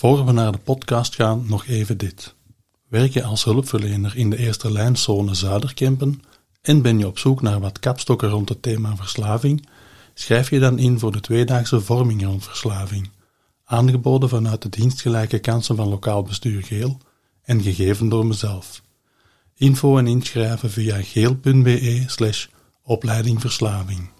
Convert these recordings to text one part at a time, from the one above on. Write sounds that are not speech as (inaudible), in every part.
Voor we naar de podcast gaan, nog even dit. Werk je als hulpverlener in de eerste lijnzone Zuiderkempen en ben je op zoek naar wat kapstokken rond het thema verslaving, schrijf je dan in voor de tweedaagse vorming rond verslaving, aangeboden vanuit de dienstgelijke kansen van lokaal bestuur Geel en gegeven door mezelf. Info en inschrijven via geel.be slash opleiding verslaving.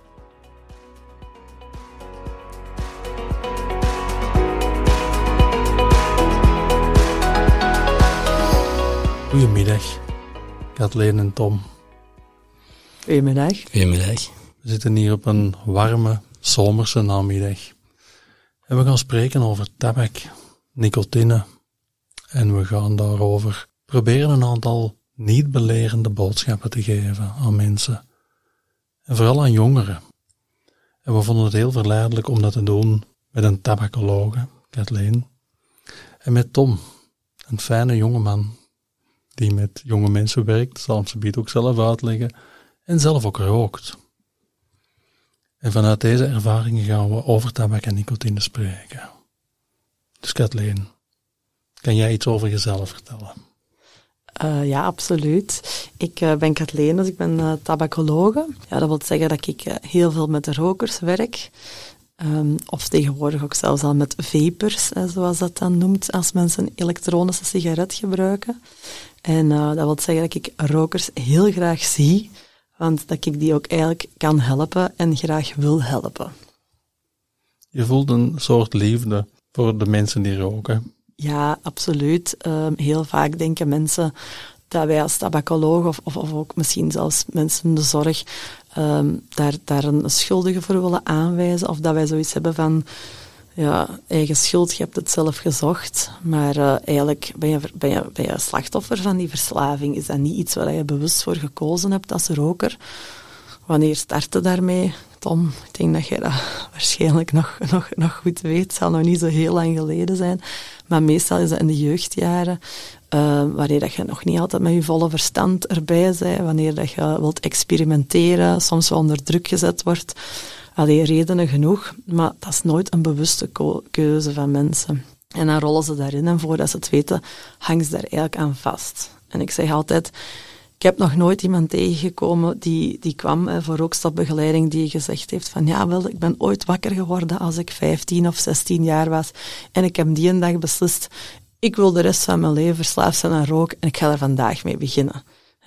Goedemiddag, Kathleen en Tom. Goedemiddag. Goedemiddag. We zitten hier op een warme, zomerse namiddag. En we gaan spreken over tabak, nicotine. En we gaan daarover proberen een aantal niet belerende boodschappen te geven aan mensen. En vooral aan jongeren. En we vonden het heel verleidelijk om dat te doen met een tabacologe, Kathleen. En met Tom, een fijne jongeman die met jonge mensen werkt, zal ze biedt ook zelf uitleggen, en zelf ook rookt. En vanuit deze ervaringen gaan we over tabak en nicotine spreken. Dus Kathleen, kan jij iets over jezelf vertellen? Uh, ja, absoluut. Ik uh, ben Kathleen, dus ik ben uh. Ja, dat wil zeggen dat ik heel veel met de rokers werk. Um, of tegenwoordig ook zelfs al met vapers, zoals dat dan noemt, als mensen een elektronische sigaret gebruiken. En uh, dat wil zeggen dat ik rokers heel graag zie, want dat ik die ook eigenlijk kan helpen en graag wil helpen. Je voelt een soort liefde voor de mensen die roken. Ja, absoluut. Um, heel vaak denken mensen dat wij als tabacoloog of, of, of, ook misschien zelfs mensen in de zorg um, daar, daar een schuldige voor willen aanwijzen of dat wij zoiets hebben van ja, eigen schuld, je hebt het zelf gezocht, maar uh, eigenlijk ben je, ben, je, ben je slachtoffer van die verslaving. Is dat niet iets waar je bewust voor gekozen hebt als roker? Wanneer startte daarmee? Tom, ik denk dat jij dat waarschijnlijk nog, nog, nog goed weet. Het zal nog niet zo heel lang geleden zijn. Maar meestal is dat in de jeugdjaren, uh, wanneer dat je nog niet altijd met je volle verstand erbij bent, wanneer dat je wilt experimenteren, soms wel onder druk gezet wordt. Alleen redenen genoeg, maar dat is nooit een bewuste keuze van mensen. En dan rollen ze daarin en voordat ze het weten, hangen ze daar eigenlijk aan vast. En ik zeg altijd, ik heb nog nooit iemand tegengekomen die, die kwam voor rookstopbegeleiding die gezegd heeft van ja, wel, ik ben ooit wakker geworden als ik 15 of 16 jaar was en ik heb die een dag beslist, ik wil de rest van mijn leven verslaafd zijn aan rook en ik ga er vandaag mee beginnen.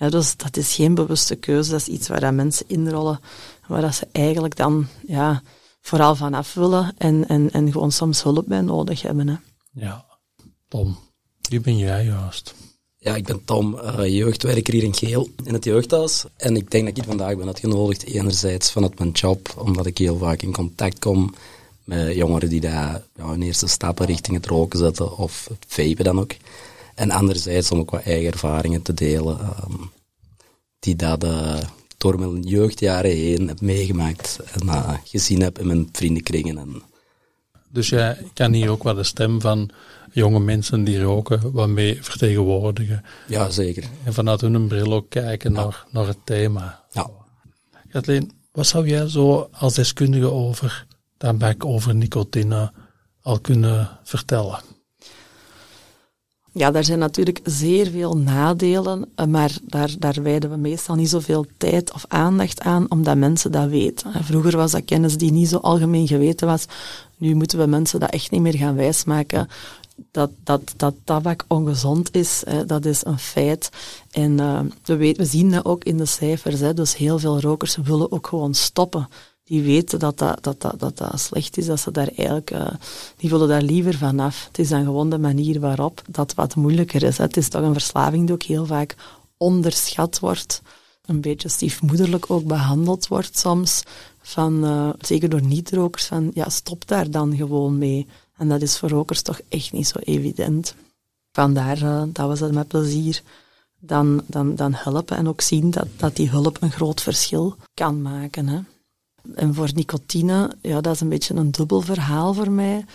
dus dat is geen bewuste keuze, dat is iets waar mensen inrollen waar dat ze eigenlijk dan ja, vooral vanaf willen en, en, en gewoon soms hulp bij nodig hebben. Hè. Ja, Tom, wie ben jij juist? Ja, ik ben Tom, uh, jeugdwerker hier in Geel in het jeugdhuis. En ik denk dat ik hier vandaag ben uitgenodigd, enerzijds vanuit mijn job, omdat ik heel vaak in contact kom met jongeren die daar ja, hun eerste stappen richting het roken zetten, of het vapen dan ook. En anderzijds om ook wat eigen ervaringen te delen, um, die dat uh, door mijn jeugdjaren heen heb meegemaakt en uh, gezien heb in mijn vriendenkringen. En... Dus jij kan hier ook wel de stem van jonge mensen die roken wat mee vertegenwoordigen. Ja, zeker. En vanuit hun bril ook kijken naar, naar het thema. Ja. Kathleen, wat zou jij zo als deskundige over over nicotine al kunnen vertellen? Ja, daar zijn natuurlijk zeer veel nadelen, eh, maar daar, daar wijden we meestal niet zoveel tijd of aandacht aan, omdat mensen dat weten. Vroeger was dat kennis die niet zo algemeen geweten was. Nu moeten we mensen dat echt niet meer gaan wijsmaken. Dat, dat, dat tabak ongezond is, hè, dat is een feit. En we, weten, we zien dat ook in de cijfers. Hè, dus heel veel rokers willen ook gewoon stoppen. Die weten dat dat, dat, dat, dat, dat slecht is, dat ze daar eigenlijk, uh, die willen daar liever vanaf. Het is dan gewoon de manier waarop dat wat moeilijker is. Hè. Het is toch een verslaving die ook heel vaak onderschat wordt, een beetje stiefmoederlijk ook behandeld wordt soms, van, uh, zeker door niet-rokers, van ja, stop daar dan gewoon mee. En dat is voor rokers toch echt niet zo evident. Vandaar uh, dat we ze met plezier dan, dan, dan helpen en ook zien dat, dat die hulp een groot verschil kan maken. Hè. En voor nicotine, ja, dat is een beetje een dubbel verhaal voor mij.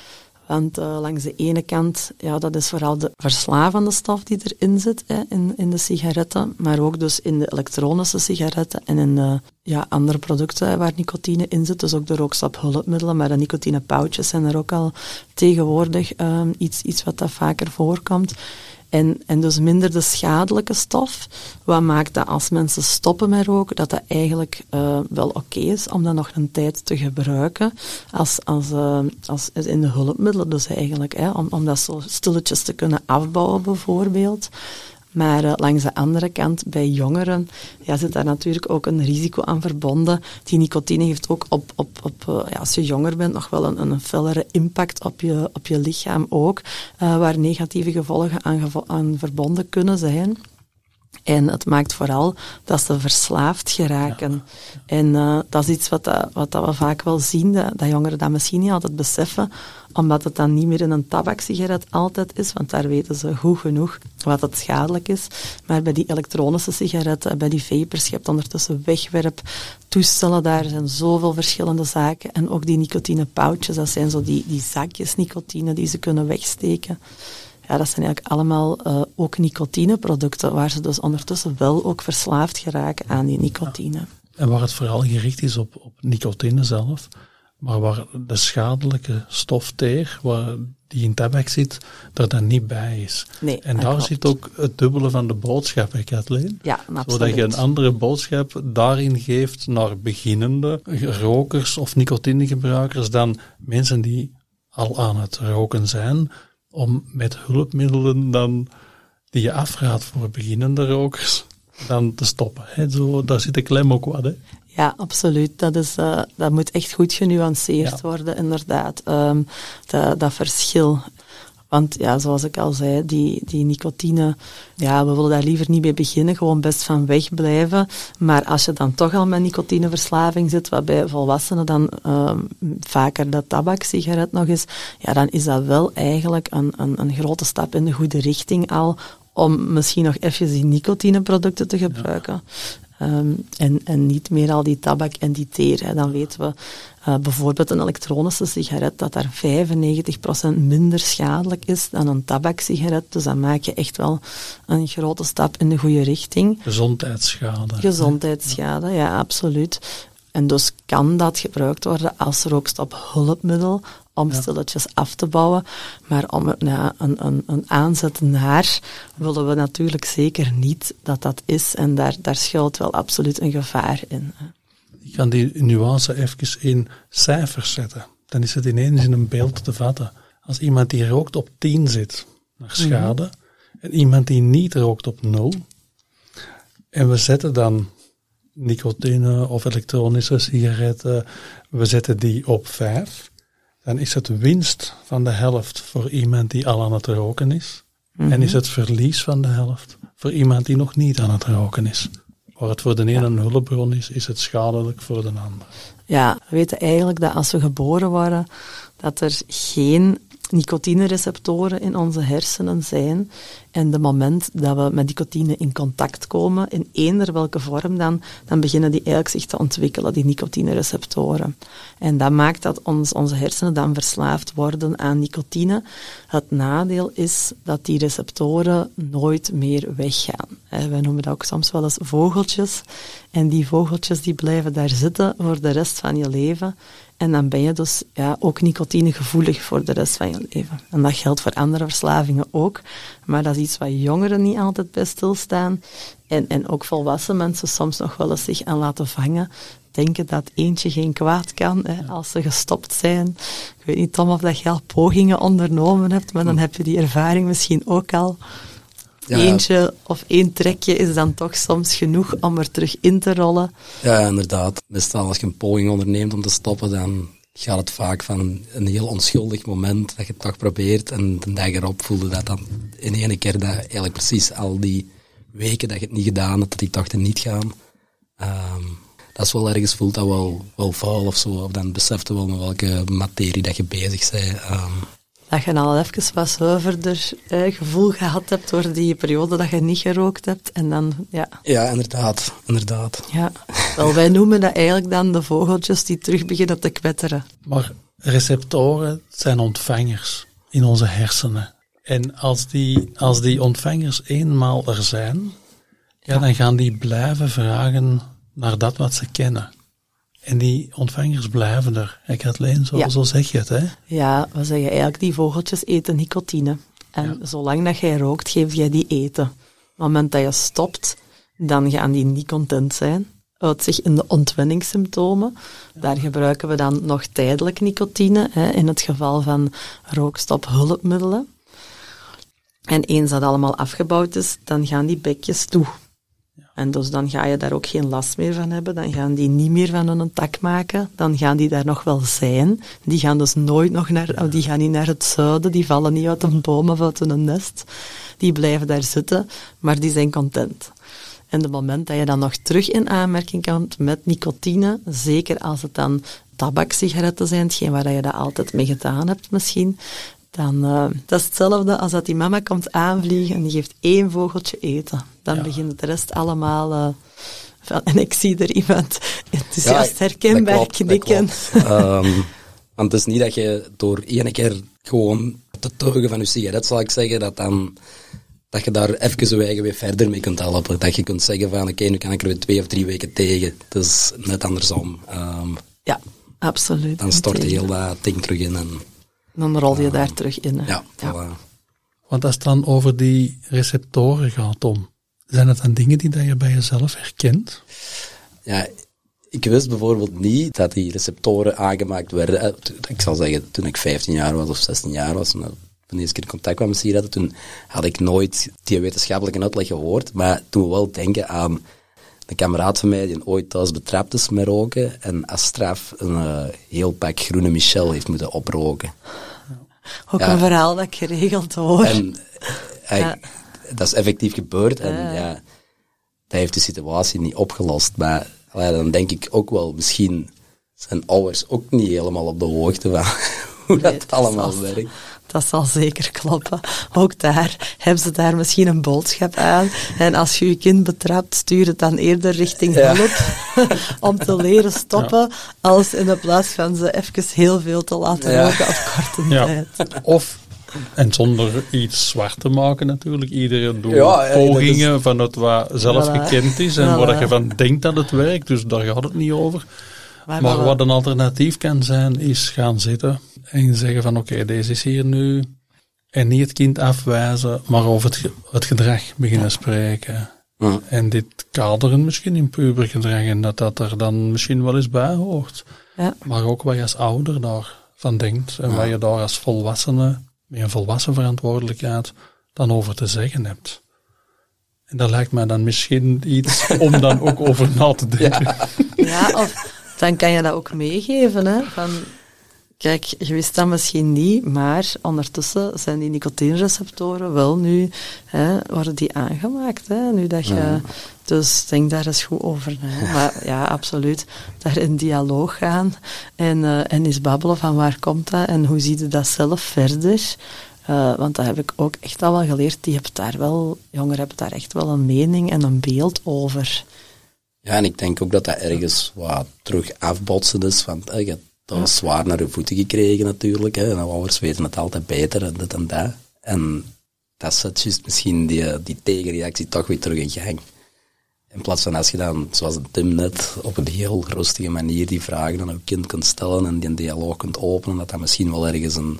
Want uh, langs de ene kant, ja, dat is vooral de verslavende stof die erin zit hè, in, in de sigaretten, maar ook dus in de elektronische sigaretten en in de ja, andere producten waar nicotine in zit. Dus ook de rookstaphulpmiddelen, maar de nicotinepauwtjes zijn er ook al tegenwoordig um, iets, iets wat dat vaker voorkomt. En, en dus minder de schadelijke stof. Wat maakt dat als mensen stoppen met roken, dat dat eigenlijk uh, wel oké is om dat nog een tijd te gebruiken. Als, als, uh, als in de hulpmiddelen dus eigenlijk. Hè, om, om dat zo stilletjes te kunnen afbouwen bijvoorbeeld. Maar uh, langs de andere kant, bij jongeren, ja, zit daar natuurlijk ook een risico aan verbonden. Die nicotine heeft ook op, op, op uh, ja, als je jonger bent, nog wel een, een fellere impact op je, op je lichaam ook, uh, waar negatieve gevolgen aan, aan verbonden kunnen zijn. En het maakt vooral dat ze verslaafd geraken. En uh, dat is iets wat, dat, wat dat we vaak wel zien, dat, dat, jongeren dat misschien niet altijd beseffen, omdat het dan niet meer in een tabaksigaret altijd is, want daar weten ze goed genoeg wat het schadelijk is. Maar bij die elektronische sigaretten, bij die vapers, je hebt ondertussen wegwerptoestellen, daar zijn zoveel verschillende zaken. En ook die nicotinepauwtjes, dat zijn zo die, die zakjes nicotine die ze kunnen wegsteken. Ja, dat zijn eigenlijk allemaal uh, ook nicotineproducten, waar ze dus ondertussen wel ook verslaafd geraken aan die nicotine. En waar het vooral gericht is op, op nicotine zelf, maar waar de schadelijke stof teer, waar die in tabak zit, er dan niet bij is. Nee, en daar klopt. zit ook het dubbele van de boodschap, hè, Kathleen? Ja, absoluut. Zodat je een andere boodschap daarin geeft naar beginnende rokers of nicotinegebruikers dan mensen die al aan het roken zijn, om met hulpmiddelen dan die je afraadt voor beginnende rokers, dan te stoppen. Hè. Zo, daar zit de klem ook wat. Hè. Ja, absoluut. Dat, is, uh, dat moet echt goed genuanceerd ja. worden, inderdaad. Um, de, dat verschil. Want ja, zoals ik al zei, die, die nicotine, ja, we willen daar liever niet mee beginnen, gewoon best van weg blijven. Maar als je dan toch al met nicotineverslaving zit, wat bij volwassenen dan um, vaker de tabaksigaret nog is, ja, dan is dat wel eigenlijk een, een, een grote stap in de goede richting al, om misschien nog even die nicotineproducten te gebruiken. Um, en, en niet meer al die tabak en die teer. Hè. Dan weten we uh, bijvoorbeeld een elektronische sigaret dat daar 95% minder schadelijk is dan een tabaksigaret. Dus dan maak je echt wel een grote stap in de goede richting. Gezondheidsschade. Gezondheidsschade, ja, ja absoluut. En dus kan dat gebruikt worden als rookstophulpmiddel om stilletjes af te bouwen. Maar om een, een, een aanzet naar willen we natuurlijk zeker niet dat dat is. En daar, daar schuilt wel absoluut een gevaar in. Ik kan die nuance even in cijfers zetten. Dan is het ineens in een beeld te vatten. Als iemand die rookt op 10 zit, naar schade. Mm -hmm. En iemand die niet rookt op 0. En we zetten dan nicotine of elektronische sigaretten, we zetten die op 5 dan is het winst van de helft voor iemand die al aan het roken is. Mm -hmm. En is het verlies van de helft voor iemand die nog niet aan het roken is. Waar het voor de ene ja. een hulpbron is, is het schadelijk voor de ander. Ja, we weten eigenlijk dat als we geboren worden, dat er geen nicotinereceptoren in onze hersenen zijn. En de moment dat we met nicotine in contact komen, in eender welke vorm dan, dan beginnen die eigenlijk zich te ontwikkelen, die nicotinereceptoren. En dat maakt dat ons, onze hersenen dan verslaafd worden aan nicotine. Het nadeel is dat die receptoren nooit meer weggaan. Wij noemen dat ook soms wel eens vogeltjes. En die vogeltjes die blijven daar zitten voor de rest van je leven. En dan ben je dus ja, ook nicotinegevoelig voor de rest van je leven. En dat geldt voor andere verslavingen ook. Maar dat is iets waar jongeren niet altijd bij stilstaan. En, en ook volwassen mensen soms nog wel eens zich aan laten vangen. Denken dat eentje geen kwaad kan hè, als ze gestopt zijn. Ik weet niet, Tom, of dat je al pogingen ondernomen hebt, maar dan heb je die ervaring misschien ook al. Ja. eentje of één trekje is dan toch soms genoeg om er terug in te rollen. Ja, inderdaad. Meestal als je een poging onderneemt om te stoppen, dan gaat het vaak van een, een heel onschuldig moment dat je het toch probeert en de dag erop voelde dat dan in één keer dat eigenlijk precies al die weken dat je het niet gedaan hebt, dat die toch er niet gaan. Ehm, dat is wel ergens, voelt dat wel, wel vuil of zo, of dan beseft je wel met welke materie dat je bezig bent. Ehm, Dat je al even wat zuiverder eh, gevoel gehad hebt door die periode dat je niet gerookt hebt. En dan, ja, ja, inderdaad, inderdaad. ja. Wel, wij noemen dat eigenlijk dan de vogeltjes die terug beginnen te kwetteren. Maar receptoren zijn ontvangers in onze hersenen. En als die, als die ontvangers eenmaal er zijn, ja, dan gaan die blijven vragen naar dat wat ze kennen. En die ontvangers blijven er. Ik had alleen zo, Ja. zo zeg je het, hè? Ja, we zeggen eigenlijk, die vogeltjes eten nicotine. En zolang dat jij rookt, geef jij die eten. Op het moment dat je stopt, dan gaan die niet content zijn. Uit zich in de ontwenningssymptomen. Daar gebruiken we dan nog tijdelijk nicotine, hè, in het geval van rookstophulpmiddelen. En eens dat allemaal afgebouwd is, dan gaan die bekjes toe. En dus dan ga je daar ook geen last meer van hebben. Dan gaan die niet meer van hun tak maken. Dan gaan die daar nog wel zijn. Die gaan dus nooit nog naar, oh, die gaan niet naar het zuiden. Die vallen niet uit een boom of uit een nest. Die blijven daar zitten, maar die zijn content. En het moment dat je dan nog terug in aanmerking komt met nicotine, zeker als het dan tabaksigaretten zijn, hetgeen waar je dat altijd mee gedaan hebt misschien, dan uh, dat is hetzelfde als dat die mama komt aanvliegen en die geeft één vogeltje eten. Dan Ja. begint de rest allemaal... Uh, van, en ik zie er iemand enthousiast Ja, herkenbaar dat klopt, knikken. Ehm, want het is niet dat je door één keer gewoon te teugen van je sigaret, zal ik zeggen, dat dan dat je daar even zo eigen weer verder mee kunt helpen. Dat je kunt zeggen van, oké, nu kan ik er weer twee of drie weken tegen. Het is net andersom. Ehm, Ja, absoluut. dan stort je heel dat ding terug in. En, Dan rol je daar terug in. hè. ja, voilà. Want als het dan over die receptoren gaat om, zijn het dan dingen die dat je bij jezelf herkent? Ja, ik wist bijvoorbeeld niet dat die receptoren aangemaakt werden. Eh, Ik zal zeggen, toen ik 15 jaar was of 16 jaar was, toen ik de eerste keer in contact kwam met sigaretten, toen had ik nooit die wetenschappelijke uitleg gehoord, maar toen wel denken aan een kameraad van mij die ooit thuis betrapt is met roken en als straf een eh, heel pak groene Michel heeft moeten oproken. Ook Ja. een verhaal dat ik geregeld hoor. En hij, Ja. dat is effectief gebeurd. En Ja. ja, dat heeft de situatie niet opgelost. Maar dan denk ik ook wel, misschien zijn ouders ook niet helemaal op de hoogte van (laughs) hoe Nee, dat allemaal werkt. Dat zal zeker kloppen. Ook daar hebben ze daar misschien een boodschap aan. En als je je kind betrapt, stuur het dan eerder richting Ja. hulp (laughs) om te leren stoppen, als in de plaats van ze even heel veel te laten Ja. roken op korte Ja. tijd. Of, en zonder iets zwart te maken natuurlijk, iedereen doet Ja, ja, dat pogingen van het wat zelf Voilà. gekend is en Voilà. waar dat je van denkt dat het werkt, dus daar gaat het niet over. Maar, wel- wat een alternatief kan zijn, is gaan zitten en zeggen van oké, deze is hier nu. En niet het kind afwijzen, maar over het, ge- het gedrag beginnen spreken. Ja. En dit kaderen misschien in pubergedrag en dat dat er dan misschien wel eens bij hoort. ja. Maar ook wat je als ouder daarvan denkt en wat je daar als volwassene, met een volwassen verantwoordelijkheid, dan over te zeggen hebt. En dat lijkt mij dan misschien iets om dan ook over na te denken. Ja, of dan kan je dat ook meegeven. Hè, van, kijk, je wist dat misschien niet, maar ondertussen zijn die nicotinereceptoren wel nu, hè, worden die aangemaakt. Hè, nu dat je, Dus denk daar eens goed over na. (laughs) Maar ja, absoluut. Daar in dialoog gaan en, eh, en eens babbelen van waar komt dat en hoe zie je dat zelf verder. Eh, want dat heb ik ook echt al wel geleerd. Die hebben daar wel, jongeren hebben daar echt wel een mening en een beeld over. Ja, en ik denk ook dat dat ergens wat terug afbotsen is. Want eh, je hebt dat zwaar naar je voeten gekregen natuurlijk. Hè, en ouders weten het altijd beter en dit en dat. En dat zet juist misschien die, die tegenreactie toch weer terug in gang. In plaats van als je dan, zoals Tim net, op een heel rustige manier die vragen aan je kind kunt stellen en die dialoog kunt openen, dat dat misschien wel ergens een,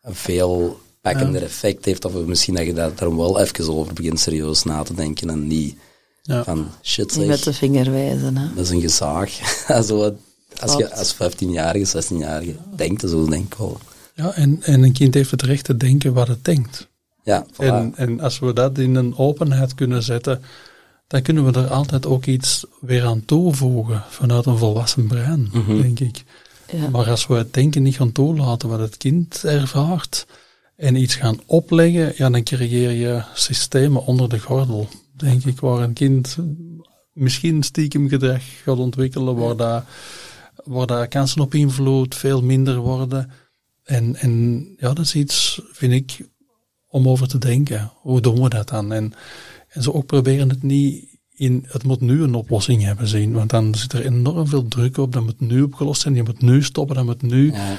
een veel pakkender effect heeft. Of misschien dat je daar wel even over begint serieus na te denken en niet Ja. van shit Niet met zeg, de vinger wijzen. Hè. dat is een gezaag. (laughs) Zo, als je als 15-jarige, 16-jarige denkt, zo denk ik wel. Ja, en, en een kind heeft het recht te denken wat het denkt. Ja, voilà. En, en als we dat in een openheid kunnen zetten, dan kunnen we er altijd ook iets weer aan toevoegen vanuit een volwassen brein, Mhm. denk ik. Ja. Maar als we het denken niet gaan toelaten wat het kind ervaart en iets gaan opleggen, ja, dan creëer je systemen onder de gordel, denk ik, waar een kind misschien stiekem gedrag gaat ontwikkelen, waar, dat, waar dat kansen op invloed veel minder worden. En, en ja, dat is iets, vind ik, om over te denken. Hoe doen we dat dan? En, en zo ook proberen het niet in, het moet nu een oplossing hebben zien, want dan zit er enorm veel druk op, dat moet nu opgelost zijn, je moet nu stoppen, dat moet nu. Ja.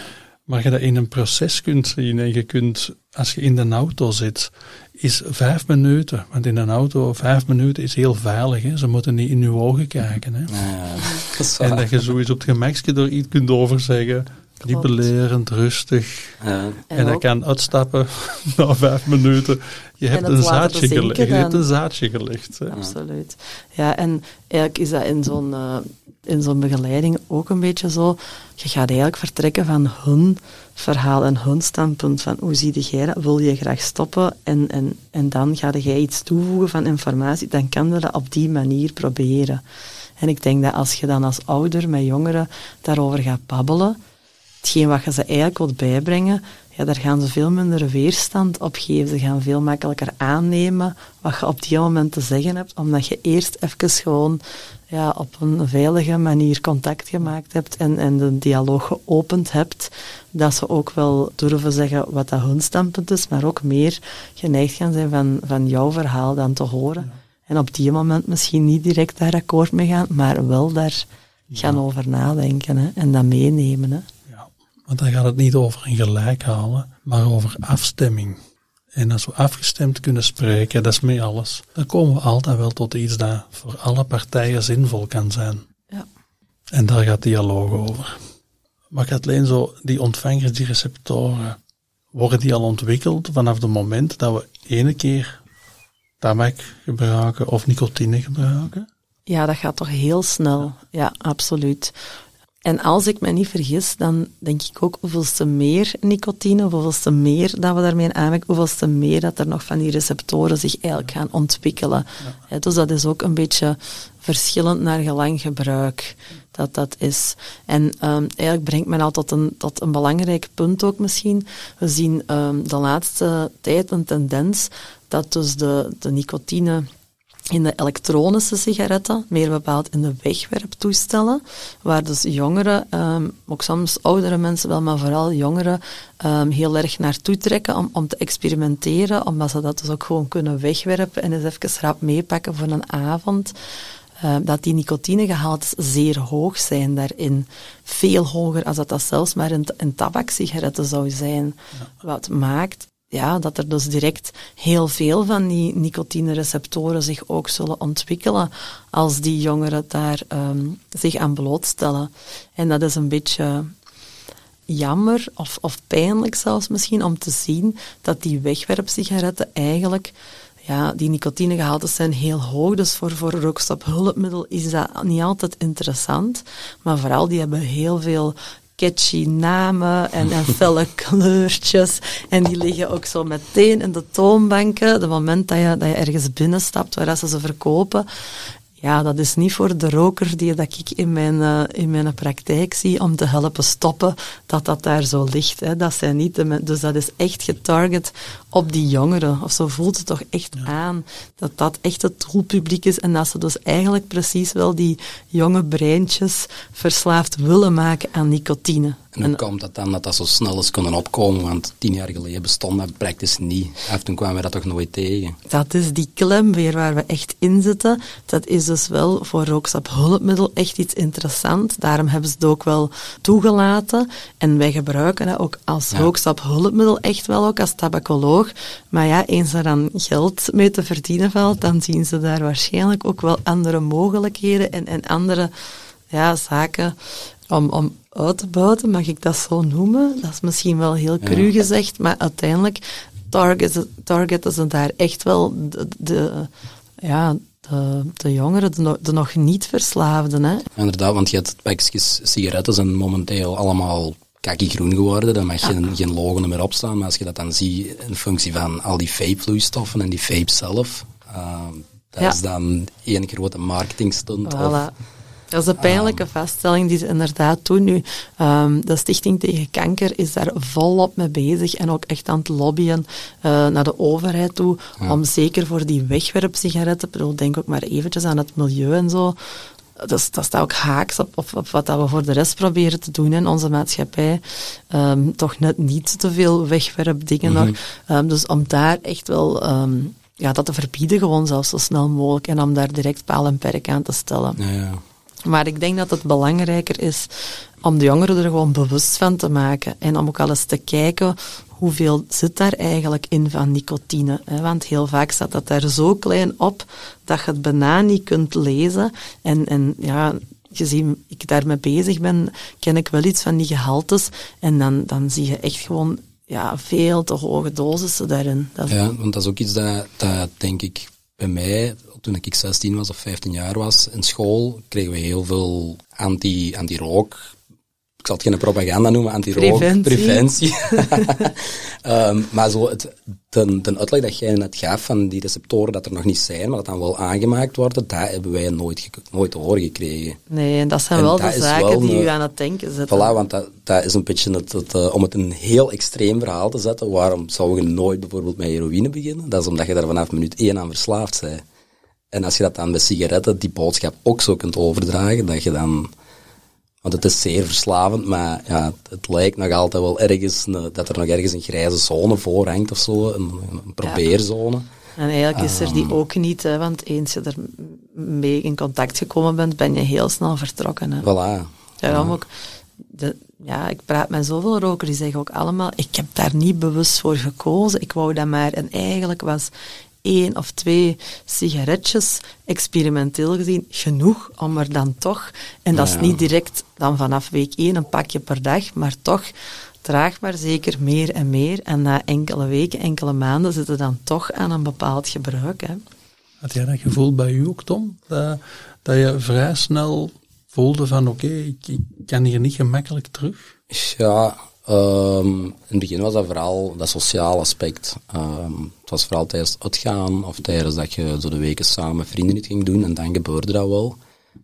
Maar je dat in een proces kunt zien en je kunt, als je in de auto zit, is vijf minuten, want in een auto vijf minuten is heel veilig, hè? ze moeten niet in je ogen kijken. Hè? Ja, (laughs) dat is En dat je zoiets op het gemakje door iets kunt overzeggen, niet Klopt. belerend, rustig. Ja. En, En dat ook- kan uitstappen (laughs) na vijf minuten. Je hebt een zaadje gelegd. Je hebt een zaadje gelegd. Hè? Absoluut. Ja, en eigenlijk is dat in zo'n eh, in zo'n begeleiding ook een beetje zo. Je gaat eigenlijk vertrekken van hun verhaal en hun standpunt van hoe zie jij dat? Wil je graag stoppen? En, en, en dan ga jij iets toevoegen van informatie. Dan kan je dat op die manier proberen. En ik denk dat als je dan als ouder met jongeren daarover gaat babbelen, hetgeen wat je ze eigenlijk wilt bijbrengen, ja, daar gaan ze veel minder weerstand op geven. Ze gaan veel makkelijker aannemen wat je op die moment te zeggen hebt, omdat je eerst even gewoon ja, op een veilige manier contact gemaakt hebt en, en de dialoog geopend hebt, dat ze ook wel durven zeggen wat dat hun standpunt is, maar ook meer geneigd gaan zijn van, van jouw verhaal dan te horen. En op die moment misschien niet direct daar akkoord mee gaan, maar wel daar gaan over nadenken hè, en dat meenemen. Hè. Want dan gaat het niet over een gelijk halen, maar over afstemming. En als we afgestemd kunnen spreken, dat is mee alles, dan komen we altijd wel tot iets dat voor alle partijen zinvol kan zijn. Ja. En daar gaat dialoog over. Maar Kathleen, zo, die ontvangers, die receptoren, worden die al ontwikkeld vanaf het moment dat we ene keer tabak gebruiken of nicotine gebruiken? Ja, dat gaat toch heel snel. Ja, absoluut. En als ik me niet vergis, dan denk ik ook hoeveelste meer nicotine, hoeveelste meer dat we daarmee aanmerken, hoeveelste meer dat er nog van die receptoren zich eigenlijk gaan ontwikkelen. Ja, dus dat is ook een beetje verschillend naar gelang gebruik dat dat is. En ehm, eigenlijk brengt men al tot een, tot een belangrijk punt ook misschien. We zien ehm, de laatste tijd een tendens dat dus de, de nicotine in de elektronische sigaretten, meer bepaald in de wegwerptoestellen, waar dus jongeren, um, ook soms oudere mensen wel, maar vooral jongeren, um, heel erg naartoe trekken om, om te experimenteren, omdat ze dat dus ook gewoon kunnen wegwerpen en eens even rap meepakken voor een avond. Uh, dat die nicotinegehaltes zeer hoog zijn daarin. Veel hoger als dat, dat zelfs maar in, in tabaksigaretten zou zijn. Ja. Wat maakt ja, dat er dus direct heel veel van die nicotinereceptoren zich ook zullen ontwikkelen als die jongeren daar um, zich aan blootstellen. En dat is een beetje jammer of, of pijnlijk zelfs misschien om te zien dat die wegwerpsigaretten eigenlijk ja, die nicotinegehaltes zijn heel hoog, dus voor, voor rookstophulpmiddel is dat niet altijd interessant. Maar vooral, die hebben heel veel catchy namen en, en felle (laughs) kleurtjes. En die liggen ook zo meteen in de toonbanken. De moment dat je, dat je ergens binnenstapt waar ze ze verkopen. Ja, dat is niet voor de roker die dat ik in mijn, uh, in mijn praktijk zie om te helpen stoppen, dat dat daar zo ligt. Hè. Dat zijn niet de, dus dat is echt getarget op die jongeren. Of zo voelt het toch echt ja. aan dat dat echt het doelpubliek is en dat ze dus eigenlijk precies wel die jonge breintjes verslaafd willen maken aan nicotine. En hoe komt dat dan dat dat zo snel is kunnen opkomen? Want tien jaar geleden bestond dat praktisch niet. En toen kwamen we dat toch nooit tegen. Dat is die klem weer waar we echt in zitten. Dat is dus wel voor rookstap hulpmiddel echt iets interessants. Daarom hebben ze het ook wel toegelaten. En wij gebruiken dat ook als ja. hulpmiddel echt wel ook als tabacoloog. Maar ja, eens er dan geld mee te verdienen valt, dan zien ze daar waarschijnlijk ook wel andere mogelijkheden en, en andere ja, zaken om, om uit te buiten, mag ik dat zo noemen? Dat is misschien wel heel cru ja. gezegd, maar uiteindelijk targeten, targeten ze daar echt wel de, de ja, de, de, jongeren, de, de, nog niet verslaafden. Hè? Inderdaad, want je hebt pakjes sigaretten zijn momenteel allemaal kakkie groen geworden, dan mag geen, geen logo meer opstaan. Maar als je dat dan ziet in functie van al die vape-vloeistoffen en die vape zelf, uh, dat Ja. is dan één grote marketingstunt. Of, Voilà. Dat is een pijnlijke vaststelling die ze inderdaad doen nu. Ehm, de Stichting tegen Kanker is daar volop mee bezig en ook echt aan het lobbyen eh, naar de overheid toe om zeker voor die wegwerpsigaretten, bedoel, denk ook maar eventjes aan het milieu en zo, dat, is- dat staat ook haaks op, op, op wat dat we voor de rest proberen te doen in onze maatschappij. Ehm, toch net niet te veel wegwerpdingen nog. Ehm, dus om daar echt wel ja, dat te verbieden, gewoon zelfs zo snel mogelijk. En om daar direct paal en perk aan te stellen. Ja, ja. Maar ik denk dat het belangrijker is om de jongeren er gewoon bewust van te maken. En om ook al eens te kijken hoeveel zit daar eigenlijk in van nicotine. Want heel vaak staat dat daar zo klein op dat je het bijna niet kunt lezen. En, en ja, gezien ik daarmee bezig ben, ken ik wel iets van die gehaltes. En dan, dan zie je echt gewoon ja, veel te hoge dosissen daarin. Dat Ja, want dat is ook iets dat, dat denk ik bij mij, toen ik 16 was of 15 jaar was, in school kregen we heel veel anti, anti-rook. Ik zal het geen propaganda noemen, anti-rook. Preventie. (laughs) Ehm, maar zo het, ten, ten uitleg dat jij net gaf van die receptoren dat er nog niet zijn, maar dat dan wel aangemaakt worden, dat hebben wij nooit, nooit te horen gekregen. Nee, en dat zijn En wel dat de zaken wel die een- u aan het denken zetten. Voilà, want dat, dat is een beetje het, het, eh, om het een heel extreem verhaal te zetten. Waarom zou je nooit bijvoorbeeld met heroïne beginnen? Dat is omdat je daar vanaf minuut één aan verslaafd bent. En als je dat dan bij sigaretten, die boodschap ook zo kunt overdragen, dat je dan... Want het is zeer verslavend, maar ja, het, het lijkt nog altijd wel ergens, een- dat er nog ergens een grijze zone voor hangt of zo, een, een probeerzone. En eigenlijk is er Ehm. die ook niet, hè, want eens je er mee in contact gekomen bent, ben je heel snel vertrokken. Hè. Voilà. Daarom ook, de, ja, ik praat met zoveel rokers, die zeggen ook allemaal, ik heb daar niet bewust voor gekozen, ik wou dat maar. En eigenlijk was één of twee sigaretjes, experimenteel gezien, genoeg om er dan toch, en dat Ja. is niet direct dan vanaf week één een pakje per dag, maar toch traag maar zeker meer en meer. En na enkele weken, enkele maanden zitten dan toch aan een bepaald gebruik. Hè. Had jij dat gevoel bij u ook, Tom? Dat, dat je vrij snel voelde van oké, ik, ik kan hier niet gemakkelijk terug? Ja, ehm, in het begin was dat vooral dat sociale aspect. Ehm, het was vooral tijdens het uitgaan of tijdens dat je zo de weken samen vrienden iets ging doen en dan gebeurde dat wel.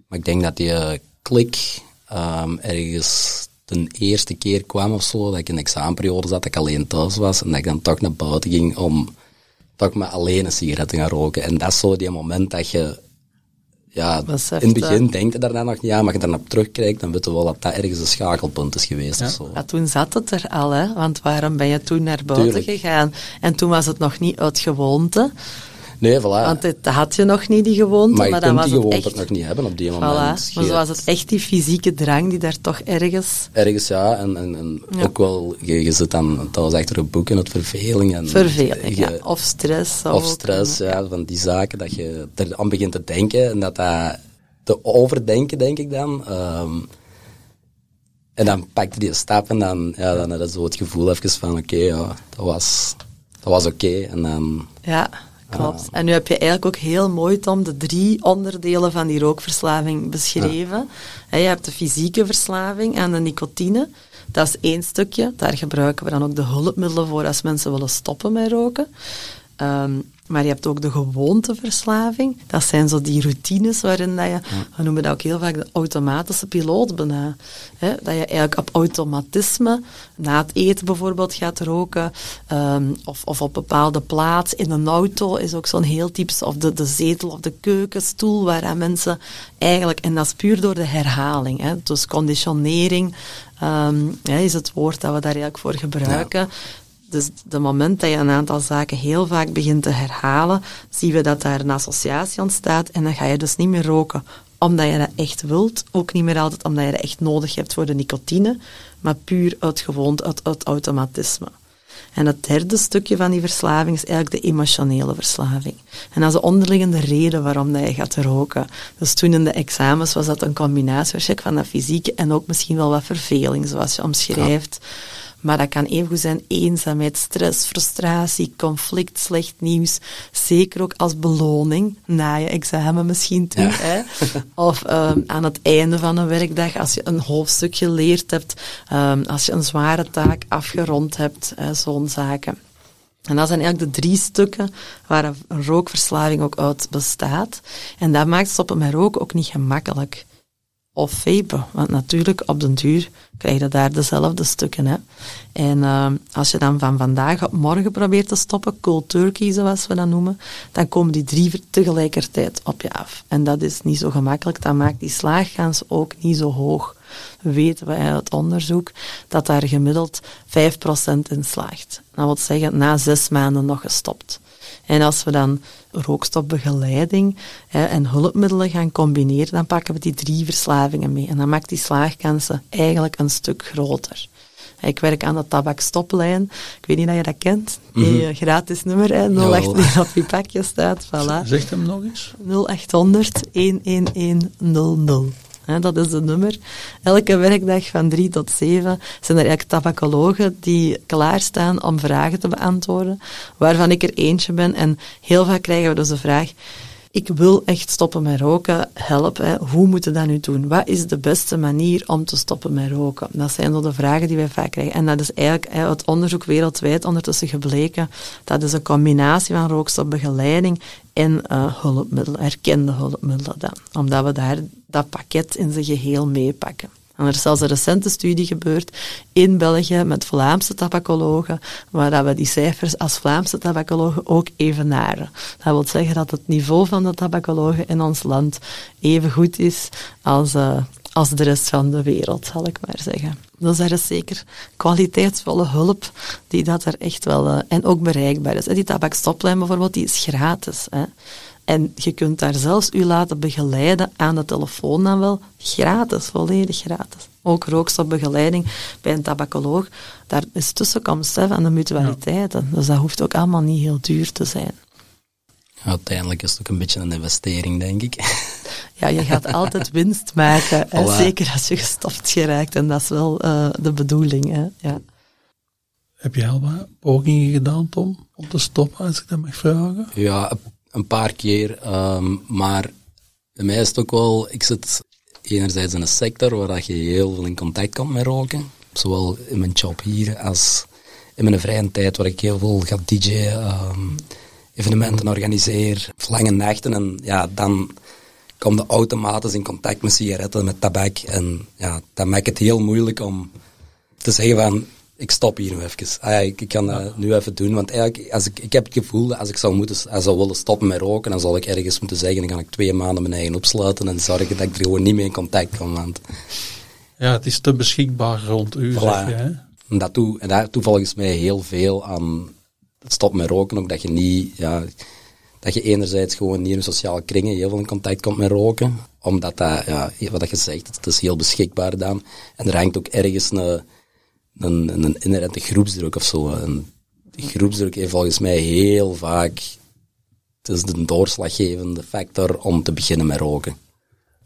Maar ik denk dat die eh, klik ehm, ergens de eerste keer kwam of zo, dat ik in de examenperiode zat, dat ik alleen thuis was en dat ik dan toch naar buiten ging om toch maar alleen een sigaret te gaan roken. En dat is zo die moment dat je ja, Beseft, in het begin hè. denk je daarna nog niet aan, maar als je daarna terugkijkt, dan weet je wel dat dat ergens een schakelpunt is geweest of zo. Ja, toen zat het er al, hè? want waarom ben je toen naar buiten Tuurlijk. gegaan? En toen was het nog niet uit gewoonte, Nee, voilà. want het had je nog niet die gewoonte, maar maar, dan was die het gewoonte echt... nog niet hebben op die Voilà. moment. Maar zo was het echt die fysieke drang die daar toch ergens... Ergens ja, en, en, en Ja. ook wel, je, je zit dan thuis achter een boek en het verveling. En Verveling, je- ja. Of stress. Of stress, ja, van die zaken, dat je er aan begint te denken en dat dat te overdenken, denk ik dan. Ehm, en dan pakt je die stap en dan, ja, dan heb je zo het gevoel even van, oké, ja, dat was, dat was oké. En dan, Ja, klopt. En nu heb je eigenlijk ook heel mooi, Tom, de drie onderdelen van die rookverslaving beschreven. Je hebt de fysieke verslaving aan de nicotine. Dat is één stukje. Daar gebruiken we dan ook de hulpmiddelen voor als mensen willen stoppen met roken. Ehm, maar je hebt ook de gewoonteverslaving. Dat zijn zo die routines waarin dat je, we noemen dat ook heel vaak de automatische piloot bijna. Dat je eigenlijk op automatisme, na het eten bijvoorbeeld, gaat roken. ehm, of, of op bepaalde plaats. In een auto is ook zo'n heel typisch, of de, de zetel of de keukenstoel, waaraan mensen eigenlijk, en dat is puur door de herhaling. Dus conditionering ehm, is het woord dat we daar eigenlijk voor gebruiken. Dus de moment dat je een aantal zaken heel vaak begint te herhalen, zien we dat daar een associatie ontstaat en dan ga je dus niet meer roken omdat je dat echt wilt, ook niet meer altijd omdat je dat echt nodig hebt voor de nicotine, maar puur uit gewoonte, uit, uit automatisme. En het derde stukje van die verslaving is eigenlijk de emotionele verslaving. En dat is de onderliggende reden waarom dat je gaat roken. Dus toen in de examens was dat een combinatie van dat fysieke en ook misschien wel wat verveling, zoals je omschrijft. Maar dat kan even goed zijn eenzaamheid, stress, frustratie, conflict, slecht nieuws. Zeker ook als beloning na je examen misschien toe. Hè? Of um, aan het einde van een werkdag, als je een hoofdstuk geleerd hebt, um, als je een zware taak afgerond hebt, zo'n zaken. En dat zijn eigenlijk de drie stukken waar een rookverslaving ook uit bestaat. En dat maakt stoppen met roken ook niet gemakkelijk. Of vapen, want natuurlijk op den duur krijg je daar dezelfde stukken. Hè. En uh, als je dan van vandaag op morgen probeert te stoppen, cold turkey zoals we dat noemen, dan komen die drie tegelijkertijd op je af. En dat is niet zo gemakkelijk, dat maakt die slaagkans ook niet zo hoog weten we uit onderzoek dat daar gemiddeld 5% in slaagt. Dat wil zeggen, na zes maanden nog gestopt. En als we dan rookstopbegeleiding hè, en hulpmiddelen gaan combineren, dan pakken we die drie verslavingen mee. En dan maakt die slaagkansen eigenlijk een stuk groter. Ik werk aan de tabakstoplijn. Ik weet niet of je dat kent. Die mm -hmm. gratis nummer, hè, 08 die op je pakje staat. Voilà. Zeg hem nog eens. 0800 11100 dat is het nummer. Elke werkdag van drie tot zeven zijn er eigenlijk tabacologen die klaarstaan om vragen te beantwoorden, waarvan ik er eentje ben. En heel vaak krijgen we dus de vraag, ik wil echt stoppen met roken, help, hè. hoe moet je dat nu doen? Wat is de beste manier om te stoppen met roken? Dat zijn zo de vragen die wij vaak krijgen. En dat is eigenlijk uit onderzoek wereldwijd ondertussen gebleken, dat is een combinatie van rookstopbegeleiding en uh, hulpmiddelen, erkende hulpmiddelen dan. Omdat we daar dat pakket in zijn geheel meepakken. En er is zelfs een recente studie gebeurd in België met Vlaamse tabacologen, waar we die cijfers als Vlaamse tabacologen ook evenaren. Dat wil zeggen dat het niveau van de tabacologen in ons land even goed is als, uh, als de rest van de wereld, zal ik maar zeggen. Dus er is zeker kwaliteitsvolle hulp die dat er echt wel... Uh, en ook bereikbaar is. Die tabakstoplijn bijvoorbeeld, die is gratis. Hè. En je kunt daar zelfs u laten begeleiden aan de telefoon dan wel, gratis, volledig gratis. Ook rookstopbegeleiding bij een tabacoloog, daar is tussenkomst hè, van de mutualiteiten. Dus dat hoeft ook allemaal niet heel duur te zijn. Uiteindelijk is het ook een beetje een investering, denk ik. (laughs) Ja, je gaat altijd winst maken, hè, zeker als je gestopt geraakt. En dat is wel uh, de bedoeling. Hè, ja. Heb je al wat pogingen gedaan, Tom, om te stoppen, als ik dat mag vragen? Ja, een paar keer. Um, maar bij mij is het ook wel, ik zit enerzijds in een sector waar dat je heel veel in contact komt met roken. Zowel in mijn job hier als in mijn vrije tijd waar ik heel veel ga DJ'en, um, evenementen organiseer, lange nachten. En ja, dan kom je automatisch in contact met sigaretten, met tabak. En ja, dat maakt het heel moeilijk om te zeggen van, ik stop hier nu even. Ah, ik, ik, kan dat nu even doen, want eigenlijk, als ik, ik heb het gevoel dat als ik zou, moeten, als zou willen stoppen met roken, dan zal ik ergens moeten zeggen, dan ga ik twee maanden mijn eigen opsluiten en zorgen dat ik er gewoon niet meer in contact kom. Want... Ja, het is te beschikbaar rond u, voilà. zeg je, hè? En, dat toe, en daar toe volgens mij heel veel aan het stoppen met roken, ook dat je niet, ja, dat je enerzijds gewoon niet in sociale kringen heel veel in contact komt met roken, omdat dat, ja, wat je zegt, het is heel beschikbaar dan. En er hangt ook ergens een een, een inherente groepsdruk of zo. En die groepsdruk heeft volgens mij heel vaak, het is de doorslaggevende factor om te beginnen met roken.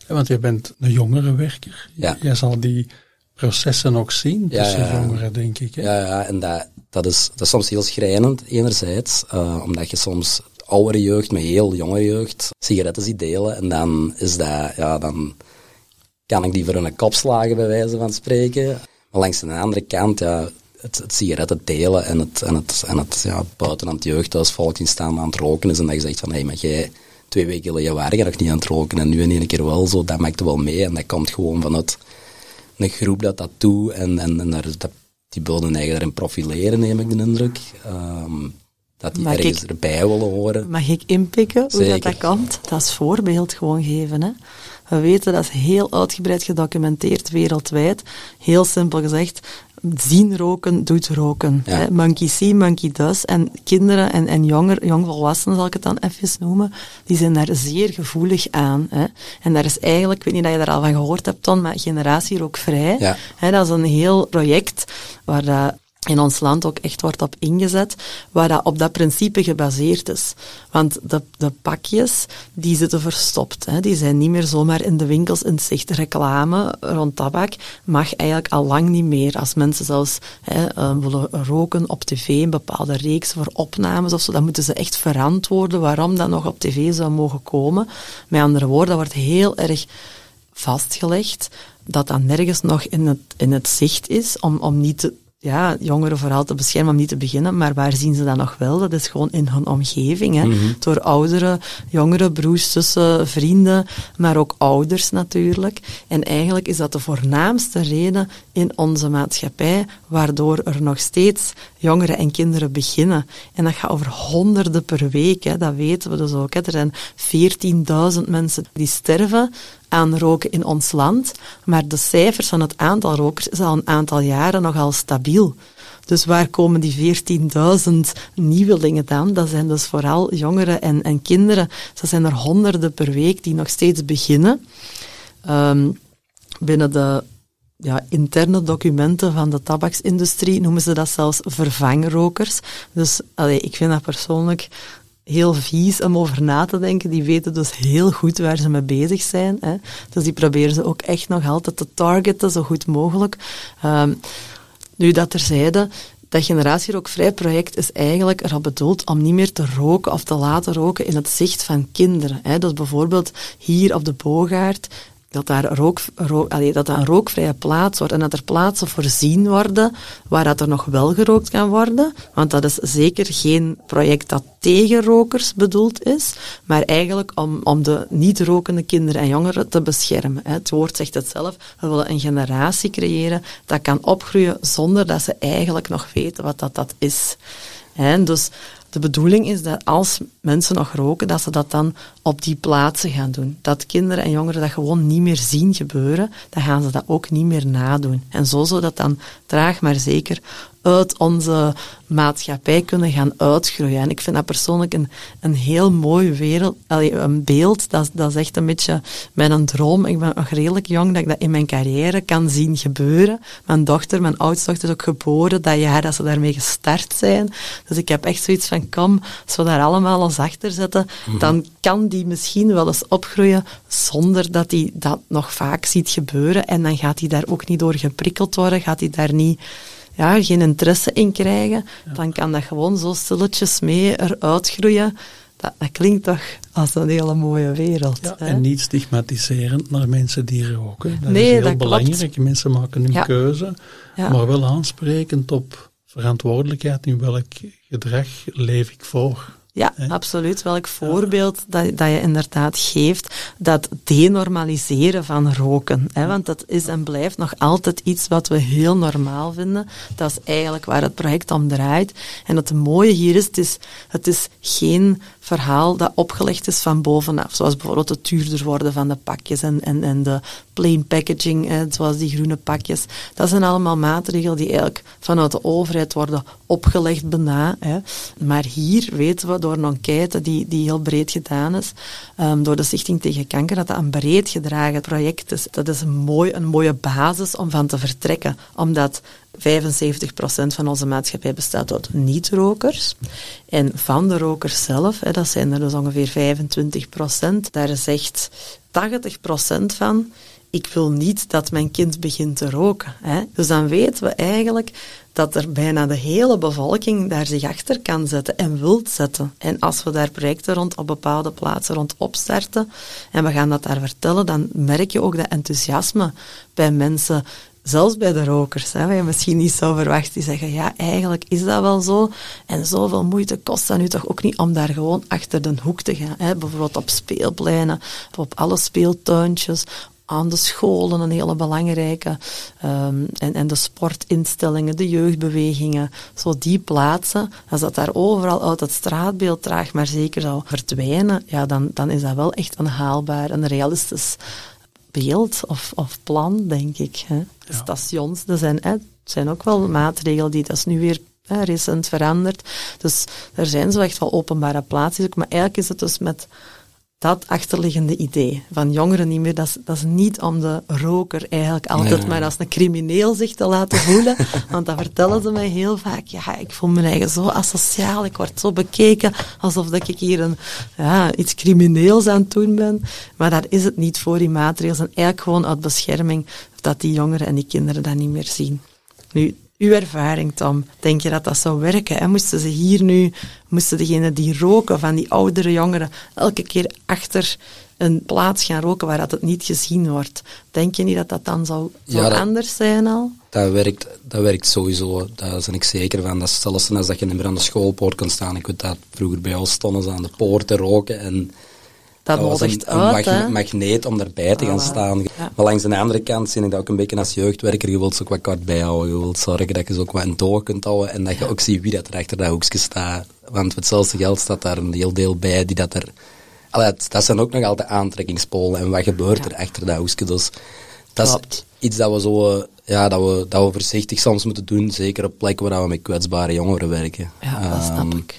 Ja, want je bent een jongere werker. Ja. Jij zal die processen ook zien tussen ja, jongeren, denk ik. Hè? Ja, ja, en dat, dat, is, dat is soms heel schrijnend, enerzijds, uh, omdat je soms oudere jeugd met heel jonge jeugd sigaretten ziet delen. En dan is dat, ja, dan kan ik die voor een kop slagen, bij wijze van spreken. Maar langs de andere kant, ja, het, het sigaretten delen en het, en het, en het ja, buiten aan het jeugdhuis volk in staan aan het roken is. En dat je zegt van, hé, hey, maar jij twee weken geleden waren nog niet aan het roken en nu in één keer wel zo, dat maakt wel mee. En dat komt gewoon vanuit een groep dat dat doet en, en, en daar, dat, die wilden eigen daarin profileren, neem ik de indruk. Um, dat die mag ergens ik, erbij willen horen. Mag ik inpikken hoe dat, dat komt? Dat is voorbeeld gewoon geven, hè. We weten, dat is heel uitgebreid gedocumenteerd wereldwijd. Heel simpel gezegd, zien roken doet roken. Hè? Monkey see, monkey does. En kinderen en, en jonger, jongvolwassenen, zal ik het dan even noemen, die zijn daar zeer gevoelig aan. Hè? En daar is eigenlijk, ik weet niet dat je daar al van gehoord hebt, Ton, maar Generatie Rookvrij. Ja. Hè, dat is een heel project waar dat in ons land ook echt wordt op ingezet, waar dat op dat principe gebaseerd is. Want de, de pakjes, die zitten verstopt. Hè. Die zijn niet meer zomaar in de winkels in zicht. Reclame rond tabak mag eigenlijk al lang niet meer. Als mensen zelfs hè, uh, willen roken op tv, een bepaalde reeks voor opnames of zo, dan moeten ze echt verantwoorden waarom dat nog op tv zou mogen komen. Met andere woorden, dat wordt heel erg vastgelegd dat dat nergens nog in het, in het zicht is om, om niet te ja, jongeren vooral te beschermen om niet te beginnen, maar waar zien ze dat nog wel? Dat is gewoon in hun omgeving. Hè? Mhm. Door ouderen, jongeren, broers, zussen, vrienden, maar ook ouders natuurlijk. En eigenlijk is dat de voornaamste reden in onze maatschappij waardoor er nog steeds jongeren en kinderen beginnen. En dat gaat over honderden per week, hè? dat weten we dus ook. Hè? Er zijn 14.000 mensen die sterven aan roken in ons land, maar de cijfers van het aantal rokers is al een aantal jaren nogal stabiel. Dus waar komen die 14.000 nieuwelingen dan? Dat zijn dus vooral jongeren en, en kinderen. Dat zijn er honderden per week die nog steeds beginnen. Um, binnen de ja, interne documenten van de tabaksindustrie noemen ze dat zelfs vervangrokers. Dus ik vind dat persoonlijk heel vies om over na te denken. Die weten dus heel goed waar ze mee bezig zijn. Hè. Dus die proberen ze ook echt nog altijd te targeten, zo goed mogelijk. Um, nu dat terzijde, dat generatierookvrij project is eigenlijk erop bedoeld om niet meer te roken of te laten roken in het zicht van kinderen. Dus bijvoorbeeld hier op de Boogaard dat daar rook, dat een rookvrije plaats wordt en dat er plaatsen voorzien worden waar dat er nog wel gerookt kan worden. Want dat is zeker geen project dat tegen rokers bedoeld is, maar eigenlijk om, om de niet-rokende kinderen en jongeren te beschermen. Het woord zegt het zelf, we willen een generatie creëren dat kan opgroeien zonder dat ze eigenlijk nog weten wat dat, dat is. En dus de bedoeling is dat als mensen nog roken, dat ze dat dan op die plaatsen gaan doen. Dat kinderen en jongeren dat gewoon niet meer zien gebeuren, dan gaan ze dat ook niet meer nadoen. En zo zou dat dan traag maar zeker uit onze maatschappij kunnen gaan uitgroeien. En ik vind dat persoonlijk een, een heel mooi wereld, een beeld. Dat, dat is echt een beetje mijn droom. Ik ben nog redelijk jong dat ik dat in mijn carrière kan zien gebeuren. Mijn dochter, mijn oudste dochter is ook geboren dat jaar dat ze daarmee gestart zijn. Dus ik heb echt zoiets van, kom, als we daar allemaal ons achter zetten, mhm. dan kan die misschien wel eens opgroeien zonder dat hij dat nog vaak ziet gebeuren. En dan gaat hij daar ook niet door geprikkeld worden, gaat hij daar niet ja, geen interesse in krijgen, dan kan dat gewoon zo stilletjes mee eruit groeien. Dat, dat klinkt toch als een hele mooie wereld. Ja, en niet stigmatiserend naar mensen die roken. Dat nee, is heel belangrijk. Mensen maken hun keuze, maar wel aansprekend op verantwoordelijkheid. In welk gedrag leef ik voor? Ja, absoluut. Welk voorbeeld dat, dat je inderdaad geeft, dat denormaliseren van roken. Hè, want dat is en blijft nog altijd iets wat we heel normaal vinden. Dat is eigenlijk waar het project om draait. En het mooie hier is, het is, het is geen verhaal dat opgelegd is van bovenaf. Zoals bijvoorbeeld het duurder worden van de pakjes en, en, en de plain packaging, zoals die groene pakjes. Dat zijn allemaal maatregelen die eigenlijk vanuit de overheid worden opgelegd bijna. Hè. Maar hier weten we door een enquête die, die heel breed gedaan is, um, door de Stichting tegen Kanker, dat dat een breed gedragen project is. Dat is een, mooi, een mooie basis om van te vertrekken, omdat 75% van onze maatschappij bestaat uit niet-rokers. En van de rokers zelf, hè, dat zijn er dus ongeveer 25%, daar zegt 80% van ik wil niet dat mijn kind begint te roken. Hè. Dus dan weten we eigenlijk dat er bijna de hele bevolking daar zich achter kan zetten en wil zetten. En als we daar projecten rond op bepaalde plaatsen rond opstarten en we gaan dat daar vertellen, dan merk je ook dat enthousiasme bij mensen zelfs bij de rokers, hè, waar je misschien niet zou verwachten, die zeggen, ja, eigenlijk is dat wel zo. En zoveel moeite kost dat nu toch ook niet om daar gewoon achter de hoek te gaan. Hè. Bijvoorbeeld op speelpleinen, op alle speeltuintjes, aan de scholen een hele belangrijke. Um, en, en de sportinstellingen, de jeugdbewegingen. Zo die plaatsen, als dat daar overal uit het straatbeeld traag maar zeker zou verdwijnen, ja, dan, dan is dat wel echt een haalbaar, een realistisch beeld of, of plan, denk ik. Hè. Stations, er zijn, hè, zijn ook wel maatregelen die, dat is nu weer hè, recent veranderd. Dus er zijn zo echt wel openbare plaatsen, maar eigenlijk is het dus met dat achterliggende idee van jongeren niet meer. Dat is, dat is niet om de roker eigenlijk altijd maar als een crimineel zich te laten voelen. (laughs) want dat vertellen ze mij heel vaak. Ja, ik voel me eigen zo asociaal. Ik word zo bekeken alsof dat ik hier een, ja, iets crimineels aan het doen ben. Maar daar is het niet voor, die maatregelen. zijn eigenlijk gewoon uit bescherming dat die jongeren en die kinderen dat niet meer zien. Nu, uw ervaring, Tom, denk je dat dat zou werken? Hè? Moesten ze hier nu, moesten degenen die roken, van die oudere jongeren, elke keer achter een plaats gaan roken waar dat het niet gezien wordt. Denk je niet dat dat dan zou, zou anders zijn al? Dat werkt, dat werkt sowieso, daar ben ik zeker van. Dat is zelfs als dat je niet meer aan de schoolpoort kan staan. Ik weet dat vroeger bij ons stonden ze aan de poort te roken en dat, dat was een, uit, een magneet om erbij te gaan staan. Maar langs de andere kant zie ik dat ook een beetje als jeugdwerker. Je wilt ze ook wat kort bijhouden. Je wilt zorgen dat je ze ook wat in toog kunt houden. En dat je ook ziet wie dat er achter dat hoekje staat. Want hetzelfde geld staat daar een heel deel bij die dat er... Allee, dat zijn ook nog altijd aantrekkingspolen. En wat gebeurt er achter dat hoekje? Dus dat is iets dat we zo... Ja, dat we, dat we voorzichtig soms moeten doen. Zeker op plekken waar we met kwetsbare jongeren werken. Ja, dat snap ehm, ik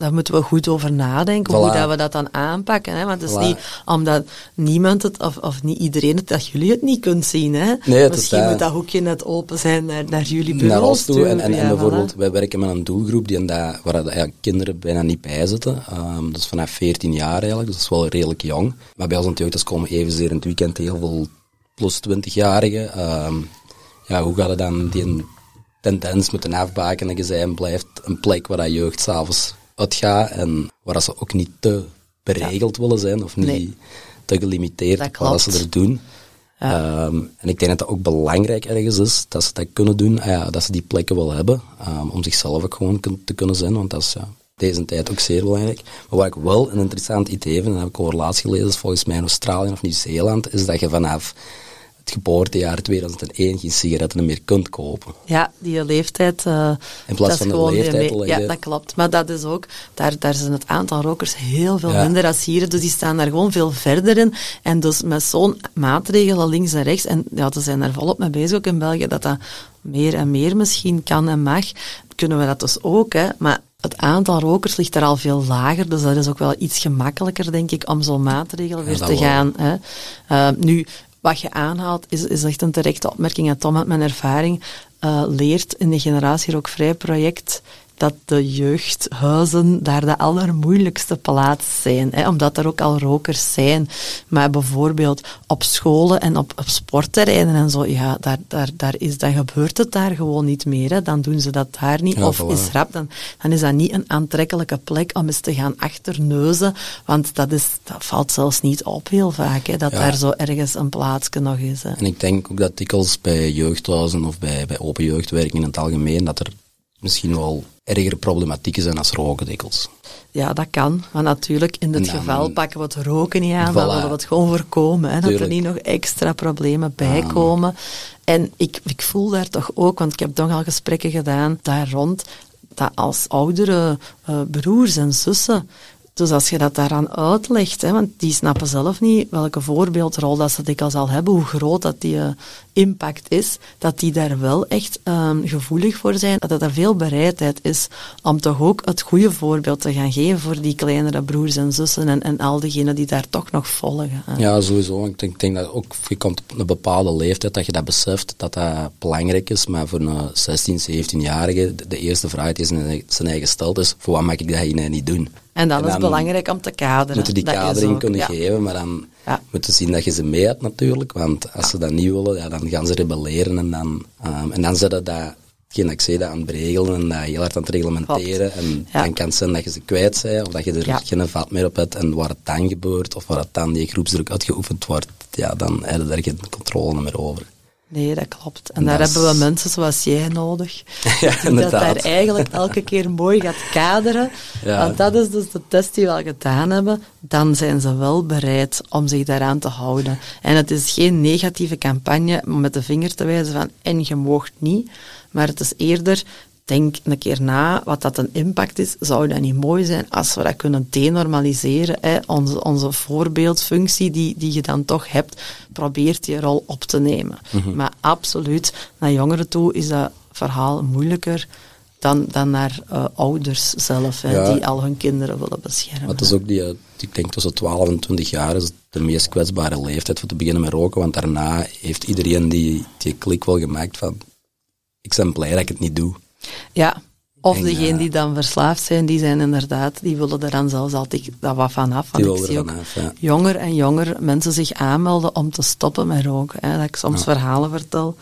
daar moeten we goed over nadenken, hoe dat we dat dan aanpakken. Hè? Want het is niet omdat niemand het, of, of niet iedereen het, dat jullie het niet kunt zien. Hè? Nee, Misschien moet dat hoekje net open zijn naar, naar jullie bureau. Naar toe. En, en, en bijvoorbeeld, wij werken met een doelgroep die daar, waar ja, kinderen bijna niet bij zitten. Um, dat is vanaf 14 jaar eigenlijk, dus dat is wel redelijk jong. Maar bij ons natuurlijk, dus komen evenzeer in het weekend heel veel plus 20-jarigen. Ehm, ja, hoe gaat het dan die tendens moeten afbaken en je zijn blijft een plek waar dat jeugd s'avonds uitgaat en waar ze ook niet te beregeld willen zijn of niet te gelimiteerd wat ze er doen. Ehm, en ik denk dat dat ook belangrijk ergens is, dat ze dat kunnen doen, ah ja, dat ze die plekken wel hebben, um, om zichzelf ook gewoon te kunnen zijn, want dat is ja, deze tijd ook zeer belangrijk. Maar wat ik wel een interessant idee vind, en dat heb ik over laatst gelezen, volgens mij in Australië of Nieuw-Zeeland, is dat je vanaf geboortejaar 2001 geen sigaretten meer kunt kopen. Ja, die leeftijd. Uh, In plaats van de leeftijd. Ja, dat klopt. Maar dat is ook, daar, daar zijn het aantal rokers heel veel minder als hier. Dus die staan daar gewoon veel verder in. En dus met zo'n maatregelen links en rechts, en ja, ze zijn daar volop mee bezig ook in België, dat dat meer en meer misschien kan en mag, kunnen we dat dus ook. Hè. Maar het aantal rokers ligt er al veel lager, dus dat is ook wel iets gemakkelijker, denk ik, om zo'n maatregelen weer te gaan. Hè. Uh, nu, wat je aanhaalt is, is echt een terechte opmerking. En Tom, met mijn ervaring, uh, leert in de Generatie Rookvrij project dat de jeugdhuizen daar de allermoeilijkste plaats zijn, hè, omdat er ook al rokers zijn. Maar bijvoorbeeld op scholen en op, op sportterreinen en zo, ja, daar, daar, daar is, dan gebeurt het daar gewoon niet meer. Hè. Dan doen ze dat daar niet. of is rap, dan, dan is dat niet een aantrekkelijke plek om eens te gaan achterneuzen, want dat, is, dat valt zelfs niet op heel vaak, hè, dat daar zo ergens een plaatsje nog is. Hè. En ik denk ook dat dikwijls bij jeugdhuizen of bij, bij open jeugdwerking in het algemeen, dat er misschien wel ergere problematieken zijn als roken dikwijls. Ja, dat kan. Maar natuurlijk, in dit geval pakken we het roken niet aan, voilà. dan willen we het gewoon voorkomen. Hè, dat er niet nog extra problemen bij komen. En ik, ik voel daar toch ook, want ik heb toch al gesprekken gedaan daar rond, dat als oudere uh, broers en zussen dus als je dat daaraan uitlegt, hè, want die snappen zelf niet welke voorbeeldrol dat ze dikwijls al hebben, hoe groot dat die uh, impact is, dat die daar wel echt um, gevoelig voor zijn, dat er veel bereidheid is om toch ook het goede voorbeeld te gaan geven voor die kleinere broers en zussen en, en al diegenen die daar toch nog volgen. Ja, sowieso. Ik denk, denk, dat ook, je komt op een bepaalde leeftijd dat je dat beseft, dat dat belangrijk is, maar voor een 16, 17-jarige, de, eerste vraag die zijn eigen stelt is, voor wat mag ik dat hier niet doen? En dan, is het belangrijk om te kaderen. Moeten die kadering kunnen geven, maar dan ja. moeten zien dat je ze mee hebt natuurlijk. Want als ze dat niet willen, ja, dan gaan ze rebelleren en dan, um, en dan zetten dat geen ik zei, dat aan het regelen en dat heel hard aan het reglementeren. En dan kan het zijn dat je ze kwijt bent, of dat je er geen vat meer op hebt. En waar het dan gebeurt, of waar het dan die groepsdruk uitgeoefend wordt, ja, dan heb je daar geen controle meer over. Nee, dat klopt. En, daar hebben we mensen zoals jij nodig. (laughs) ja, die dat daar eigenlijk elke keer mooi gaat kaderen. Ja. Want dat is dus de test die we al gedaan hebben. Dan zijn ze wel bereid om zich daaraan te houden. En het is geen negatieve campagne om met de vinger te wijzen van en je moogt niet. Maar het is eerder denk een keer na wat dat een impact is. Zou dat niet mooi zijn als we dat kunnen denormaliseren? Hè? Onze, onze voorbeeldfunctie die, die je dan toch hebt, probeert die rol op te nemen. Mhm. Maar absoluut, naar jongeren toe is dat verhaal moeilijker dan, dan naar uh, ouders zelf, hè, Ja. die al hun kinderen willen beschermen. Maar het is ook die, eh, ik denk tussen 12 en 20 jaar is de meest kwetsbare leeftijd voor te beginnen met roken, want daarna heeft iedereen die, die klik wel gemaakt van, ik ben blij dat ik het niet doe. Ja, of En, degenen eh, die dan verslaafd zijn, die zijn inderdaad, die willen er dan zelfs altijd dat wat vanaf. Die Want ik zie ook vanaf, ja. jonger en jonger mensen zich aanmelden om te stoppen met roken. Hè. Dat ik soms verhalen vertel.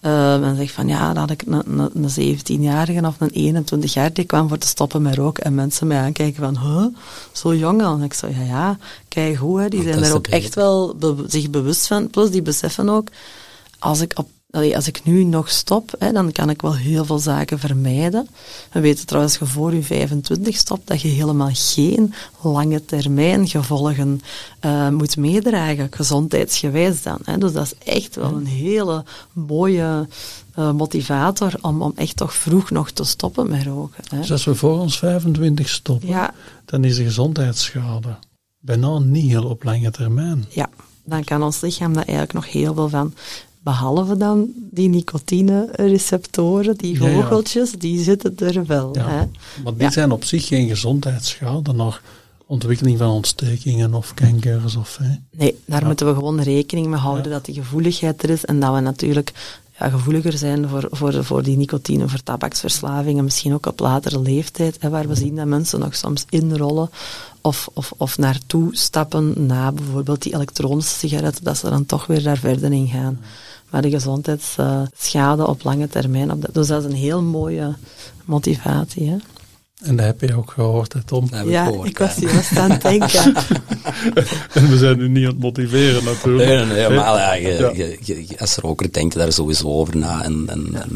eh, en zeg van ja, dat ik een, een, een 17-jarige of een 21-jarige die kwam voor te stoppen met roken. En mensen mij aankijken van, huh, zo jong al. En ik zo, ja, ja, kijk hoe, hè. die Want zijn er ook echt wel be- zich bewust van. Plus, die beseffen ook, als ik, op, allee, als ik nu nog stop, hè, dan kan ik wel heel veel zaken vermijden. We weten trouwens, als je voor je 25 stopt, dat je helemaal geen lange termijn gevolgen eh, moet meedragen, gezondheidsgewijs dan. Hè. Dus dat is echt wel een hele mooie eh, motivator om, om echt toch vroeg nog te stoppen met roken. Hè. Dus als we voor ons 25 stoppen, Ja, dan is de gezondheidsschade bijna niet heel op lange termijn. ja, dan kan ons lichaam daar eigenlijk nog heel veel van. Behalve dan die nicotine-receptoren, die Ja, ja. vogeltjes, die zitten er wel. Ja. Hè. Maar die zijn op zich geen gezondheidsschade naar ontwikkeling van ontstekingen of kankers. Of, hè. Nee, daar moeten we gewoon rekening mee houden dat die gevoeligheid er is en dat we natuurlijk ja, gevoeliger zijn voor, voor, voor die nicotine, voor tabaksverslavingen, misschien ook op latere leeftijd, hè, waar we zien dat mensen nog soms inrollen of, of, of naartoe stappen na bijvoorbeeld die elektronische sigaretten, dat ze dan toch weer daar verder in gaan. Maar de gezondheidsschade op lange termijn, op dat, dus dat is een heel mooie motivatie. Hè? En dat heb je ook gehoord, hè, Tom. Dat heb ik Ja, gehoord, ik was juist aan het denken. (laughs) En we zijn nu niet aan het motiveren natuurlijk. Nee, nee, nee, maar ja, je, Ja. Je, je- als roker denk je daar sowieso over na. En, en, en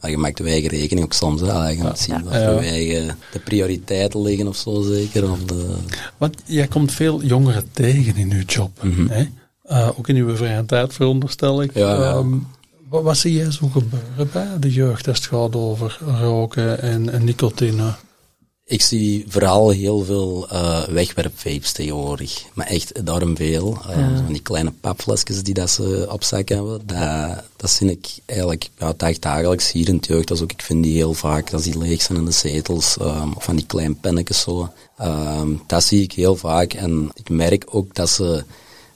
maar je maakt je eigen rekening ook soms. Hè. Je moet zien wat voor je eigen de prioriteiten liggen of zo zeker. Of de, Want jij komt veel jongeren tegen in je job. hè? Eh, ook in uw vrije tijd, veronderstel ik. Ja, ja. Ehm, wat, wat zie jij zo gebeuren bij de jeugd als het gaat over roken en, en nicotine? Ik zie vooral heel veel eh wegwerpvapes tegenwoordig. Maar echt enorm veel. Eh, Van die kleine papflesjes die dat ze op zak hebben. Dat, dat zie ik eigenlijk ja, dagdagelijks hier in het jeugd. Dat is ook, ik vind die heel vaak, als die leeg zijn in de zetels. ehm, of van die kleine pennetjes zo. Ehm, dat zie ik heel vaak. En ik merk ook dat ze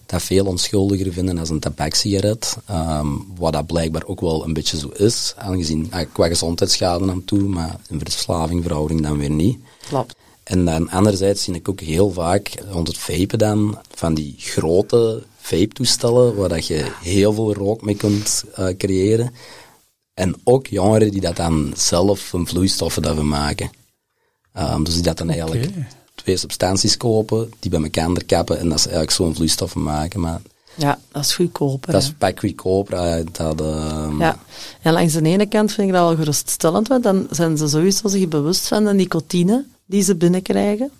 dat veel onschuldiger vinden als een tabakssigaret. Ehm, wat dat blijkbaar ook wel een beetje zo is. Aangezien ah, qua gezondheidsschade aan toe, maar in verslaving, verhouding dan weer niet. Klopt. En dan anderzijds zie ik ook heel vaak rond het vapen dan van die grote vape-toestellen waar dat je heel veel rook mee kunt eh, creëren. En ook jongeren die dat dan zelf een vloeistoffen daarvan maken. Ehm, dus die dat dan eigenlijk. Twee substanties kopen, die bij elkaar kappen en dat ze eigenlijk zo'n vloeistoffen maken. Maar Ja, dat is goedkoper. dat is pak goedkoper. eh, Dat, ehm, Ja. en langs de ene kant vind ik dat wel geruststellend, want dan zijn ze sowieso zich bewust van de nicotine die ze binnenkrijgen.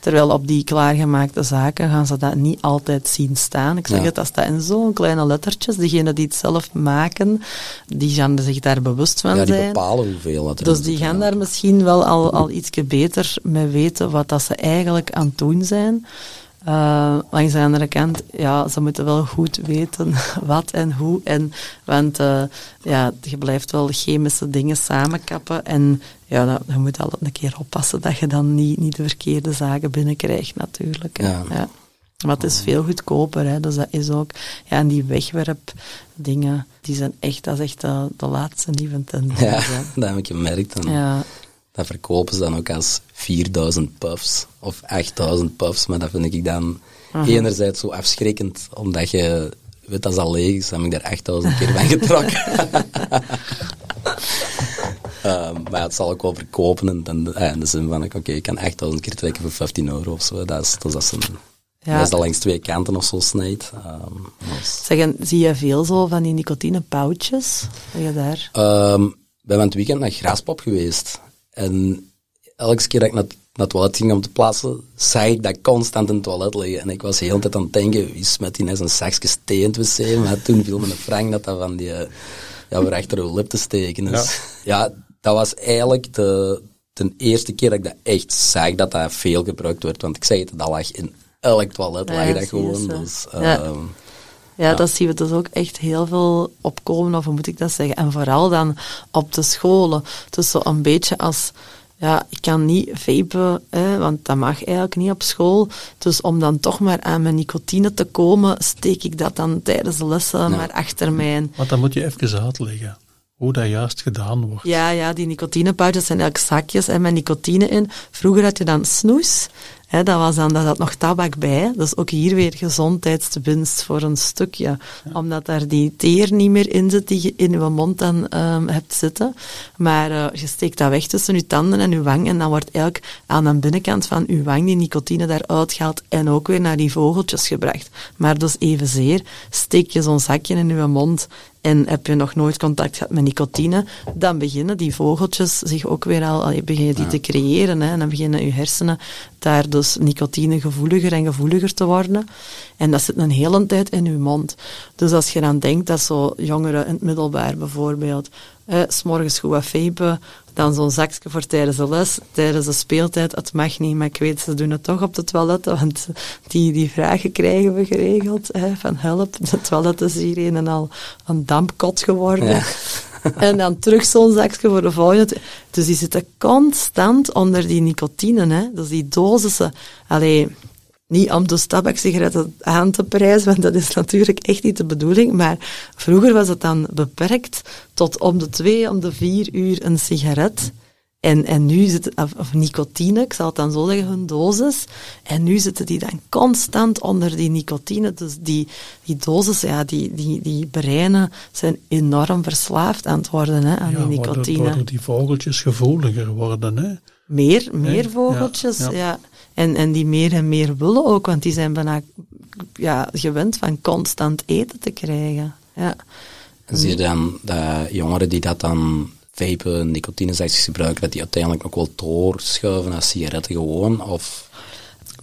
Terwijl op die klaargemaakte zaken gaan ze dat niet altijd zien staan. Ik zeg Ja. het, dat staat in zo'n kleine lettertjes. Diegenen die het zelf maken, die gaan zich daar bewust van ja, die zijn. bepalen hoeveel dat er Dus die gaan daar misschien wel al, al iets beter mee weten wat dat ze eigenlijk aan het doen zijn. Eh, langs de andere kant, ja, ze moeten wel goed weten (laughs) wat en hoe. En, want eh, ja, je blijft wel chemische dingen samenkappen. En ja, dat, je moet altijd een keer oppassen dat je dan niet, niet de verkeerde zaken binnenkrijgt natuurlijk. Ja. Ja. Maar het is veel goedkoper, hè. dus dat is ook... Ja, en die wegwerpdingen, die zijn echt, dat is echt de, de laatste nieuwe tendens. Ja, (laughs) dat heb ik gemerkt. En Ja, Dat verkopen ze dan ook als 4000 puffs of 8000 puffs. Maar dat vind ik dan enerzijds zo afschrikkend, omdat je weet dat ze al leeg is. Dan heb ik daar 8000 keer van getrokken. (laughs) Ehm, maar het zal ook wel verkopen en dan, eh, in de zin van, oké, ik kan 8000 keer trekken voor 15 euro of zo. Dat is, dus dat is een, Ja. dat is dat langs twee kanten of zo snijdt. Ehm, dus- Zeg, en zie je veel zo van die nicotinepauwtjes? Ben je daar? Ehm, we zijn het weekend naar Graspop geweest. En elke keer dat ik naar, naar het toilet ging om te plassen, zag ik dat constant in het toilet liggen. En ik was de hele tijd aan het denken, wie smet die net een zakje thee in het wc? Maar toen viel me een frank dat dat van die, eh, ja, voor achter uw lip te steken is. Ja, dat was eigenlijk de, de eerste keer dat ik dat echt zag, dat dat veel gebruikt werd. Want ik zei het, dat lag in elk toilet, Ja, lag dat gewoon. Dus, Ja. ehm, Ja, dat zien we dus ook echt heel veel opkomen, of hoe moet ik dat zeggen? En vooral dan op de scholen. Dus zo een beetje als ja, ik kan niet vapen, hè, want dat mag eigenlijk niet op school. Dus om dan toch maar aan mijn nicotine te komen, steek ik dat dan tijdens de lessen maar achter mijn... Want dan moet je even uitleggen hoe dat juist gedaan wordt. Ja, ja die nicotinepauwtjes zijn eigenlijk zakjes hè, met nicotine in. Vroeger had je dan snoes dat was dan, dat had nog tabak bij. Dus ook hier weer gezondheidswinst voor een stukje. Omdat daar die teer niet meer in zit die je in je mond dan um, hebt zitten. Maar uh, je steekt dat weg tussen je tanden en je wang. En dan wordt eigenlijk aan de binnenkant van je wang die nicotine daaruit gehaald. En ook weer naar die vogeltjes gebracht. Maar dus evenzeer steek je zo'n zakje in je mond en heb je nog nooit contact gehad met nicotine, dan beginnen die vogeltjes zich ook weer al, beginnen die te creëren. Hè, en dan beginnen je hersenen daar dus nicotine gevoeliger en gevoeliger te worden. En dat zit een hele tijd in je mond. Dus als je dan denkt dat zo jongeren in het middelbaar bijvoorbeeld, eh, s'morgens goed wat vapen, dan zo'n zakje voor tijdens de les, tijdens de speeltijd. Het mag niet, maar ik weet, ze doen het toch op de toiletten, want die, die vragen krijgen we geregeld. Hè, van help, de toilet is hier een en al een dampkot geworden. (laughs) en dan terug zo'n zakje voor de volgende. Dus die zitten constant onder die nicotine, hè. Dus die dosissen. Allee, niet om dus tabak-sigaretten aan te prijzen, want dat is natuurlijk echt niet de bedoeling. Maar vroeger was het dan beperkt tot om de twee, om de vier uur een sigaret. En, en nu zit of, of nicotine, ik zal het dan zo zeggen, hun dosis. En nu zitten die dan constant onder die nicotine. Dus die, die dosis, ja, die, die, die breinen zijn enorm verslaafd aan het worden hè, aan die nicotine. Waardoor die vogeltjes gevoeliger worden, hè? Meer, meer vogeltjes, ja. En, en die meer en meer willen ook, want die zijn bijna ja, gewend van constant eten te krijgen. Ja. Zie je dan dat jongeren die dat dan vapen, nicotinesecties gebruiken, dat die uiteindelijk ook wel doorschuiven naar sigaretten gewoon? Of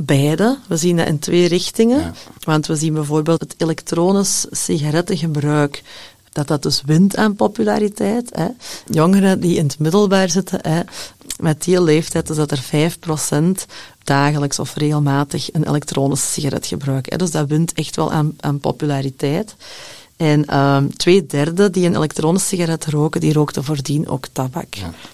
Beide. We zien dat in twee richtingen. Want we zien bijvoorbeeld het elektronisch sigarettengebruik dat dat dus wint aan populariteit. Hè. Jongeren die in het middelbaar zitten, hè, met die leeftijd is dat er 5% dagelijks of regelmatig een elektronische sigaret gebruiken. Dus dat wint echt wel aan, aan populariteit. En um, twee derde die een elektronische sigaret roken, die rookten voordien ook tabak.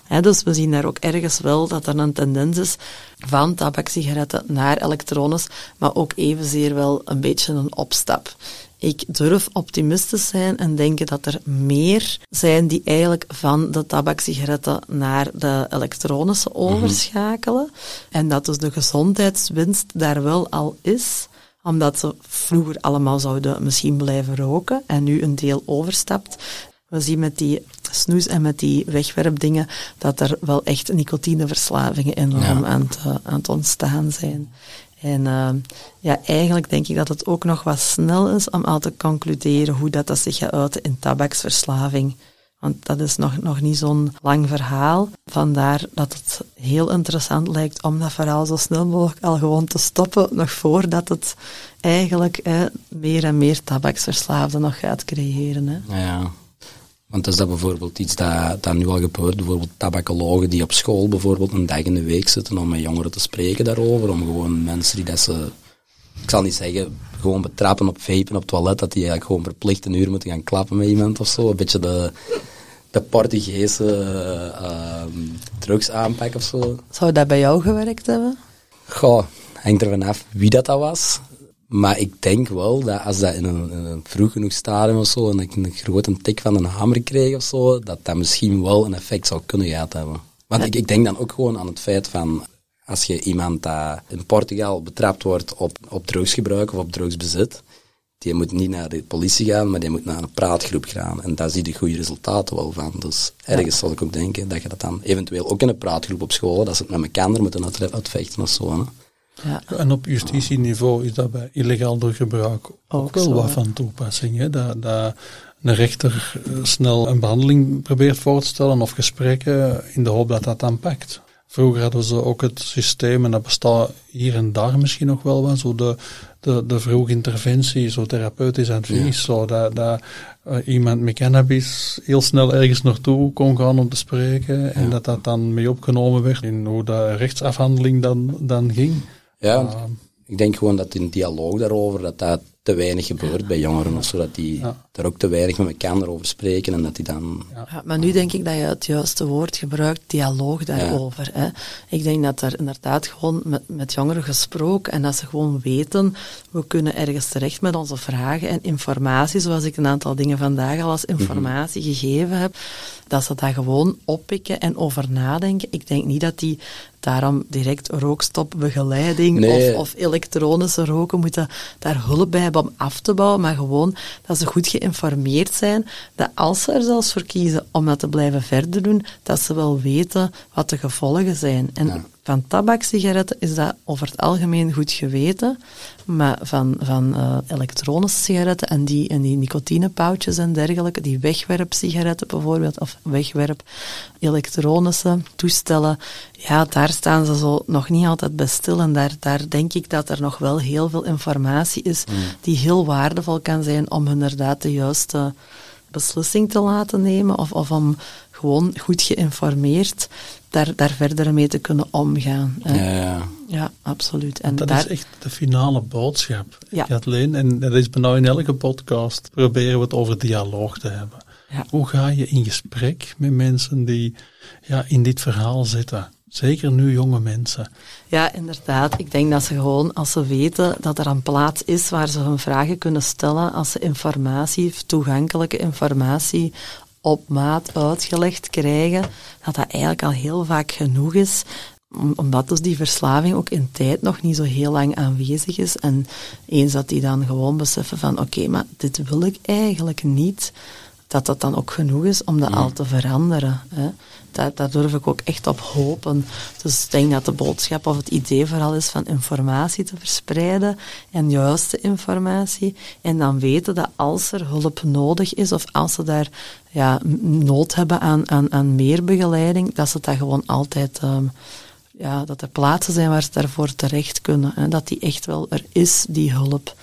Ja. dus we zien daar ook ergens wel dat er een tendens is van tabaksigaretten naar elektronisch, maar ook evenzeer wel een beetje een opstap. Ik durf optimistisch zijn en denken dat er meer zijn die eigenlijk van de tabaksigaretten naar de elektronische mhm. overschakelen. En dat dus de gezondheidswinst daar wel al is omdat ze vroeger allemaal zouden misschien blijven roken en nu een deel overstapt. We zien met die snoes en met die wegwerpdingen dat er wel echt nicotineverslavingen enorm aan, te, aan het ontstaan zijn. En uh, ja, eigenlijk denk ik dat het ook nog wat snel is om al te concluderen hoe dat, dat zich gaat uiten in tabaksverslaving. Want dat is nog, nog niet zo'n lang verhaal. Vandaar dat het heel interessant lijkt om dat verhaal zo snel mogelijk al gewoon te stoppen, nog voordat het eigenlijk meer en meer tabaksverslaafden nog gaat creëren. Hè. Ja, want is dat bijvoorbeeld iets dat, dat nu al gebeurt? Bijvoorbeeld tabakologen die op school bijvoorbeeld een dag in de week zitten om met jongeren te spreken daarover, om gewoon mensen die dat ze, ik zal niet zeggen, gewoon betrappen op vapen op het toilet, dat die eigenlijk gewoon verplicht een uur moeten gaan klappen met iemand of zo. Een beetje de, de Portugese uh, drugsaanpak of zo. Zou dat bij jou gewerkt hebben? Goh, hangt er vanaf wie dat, dat was. Maar ik denk wel dat als dat in een, een vroeg genoeg stadium of zo, en ik een grote tik van een hamer kreeg of zo, dat dat misschien wel een effect zou kunnen gehad hebben. Want ik, ik denk dan ook gewoon aan het feit van, als je iemand dat in Portugal betrapt wordt op, op drugsgebruik of op drugsbezit, die moet niet naar de politie gaan, maar die moet naar een praatgroep gaan. En daar zie je de goede resultaten wel van. Dus ergens zal ik ook denken dat je dat dan eventueel ook in een praatgroep op school, dat ze het met elkaar moeten uitvechten of zo. Hè. Ja. En op justitieniveau is dat bij illegaal gebruik ook, wel wat van toepassing. Hè? Dat, dat een rechter eh, snel een behandeling probeert voor te stellen of gesprekken in de hoop dat dat dan pakt. Vroeger hadden ze ook het systeem, en dat bestaat hier en daar misschien nog wel wat, zo de, de, de vroege interventie, zo therapeutisch advies, zo dat, dat uh, iemand met cannabis heel snel ergens naartoe kon gaan om te spreken en dat dat dan mee opgenomen werd in hoe de rechtsafhandeling dan, dan ging. Ja, ik denk gewoon dat in dialoog daarover, dat dat te weinig gebeurt bij jongeren, of zodat die Ja. daar ook te weinig met elkaar over spreken en dat die dan... Ja, maar nu denk ik dat je het juiste woord gebruikt, dialoog daarover. Hè. Ik denk dat er inderdaad gewoon met, met jongeren gesproken en dat ze gewoon weten, we kunnen ergens terecht met onze vragen en informatie, zoals ik een aantal dingen vandaag al als informatie gegeven heb, dat ze dat gewoon oppikken en over nadenken. Ik denk niet dat die daarom direct rookstopbegeleiding Nee. of, of elektronische roken moeten daar hulp bij hebben om af te bouwen, maar gewoon dat ze goed geïnformeerd zijn, dat als ze er zelfs voor kiezen om dat te blijven verder doen, dat ze wel weten wat de gevolgen zijn. En van tabak-sigaretten is dat over het algemeen goed geweten, maar van, van eh, elektronische sigaretten en die, en die nicotinepauwtjes en dergelijke, die wegwerpsigaretten bijvoorbeeld, of wegwerp elektronische toestellen, ja, daar staan ze zo nog niet altijd bij stil. En daar, daar denk ik dat er nog wel heel veel informatie is die heel waardevol kan zijn om inderdaad de juiste beslissing te laten nemen of, of om gewoon goed geïnformeerd daar, daar verder mee te kunnen omgaan. hè. Ja, ja. Ja, absoluut. En Dat daar, is echt de finale boodschap, Ja. Kathleen. En dat is bij nou in elke podcast proberen we het over dialoog te hebben. Ja. Hoe ga je in gesprek met mensen die ja, in dit verhaal zitten? Zeker nu jonge mensen. Ja, inderdaad. Ik denk dat ze gewoon, als ze weten dat er een plaats is waar ze hun vragen kunnen stellen, als ze informatie, toegankelijke informatie op maat uitgelegd krijgen, dat dat eigenlijk al heel vaak genoeg is. Om- Omdat dus die verslaving ook in tijd nog niet zo heel lang aanwezig is. En eens dat die dan gewoon beseffen van, oké, maar dit wil ik eigenlijk niet, dat dat dan ook genoeg is om dat al te veranderen. Hè. Daar, daar durf ik ook echt op hopen. Dus ik denk dat de boodschap of het idee vooral is van informatie te verspreiden en juiste informatie. En dan weten dat als er hulp nodig is of als ze daar ja, nood hebben aan, aan, aan meer begeleiding, dat ze dat gewoon altijd... ehm, ja, dat er plaatsen zijn waar ze daarvoor terecht kunnen. Hè. Dat die echt wel er is, die hulp.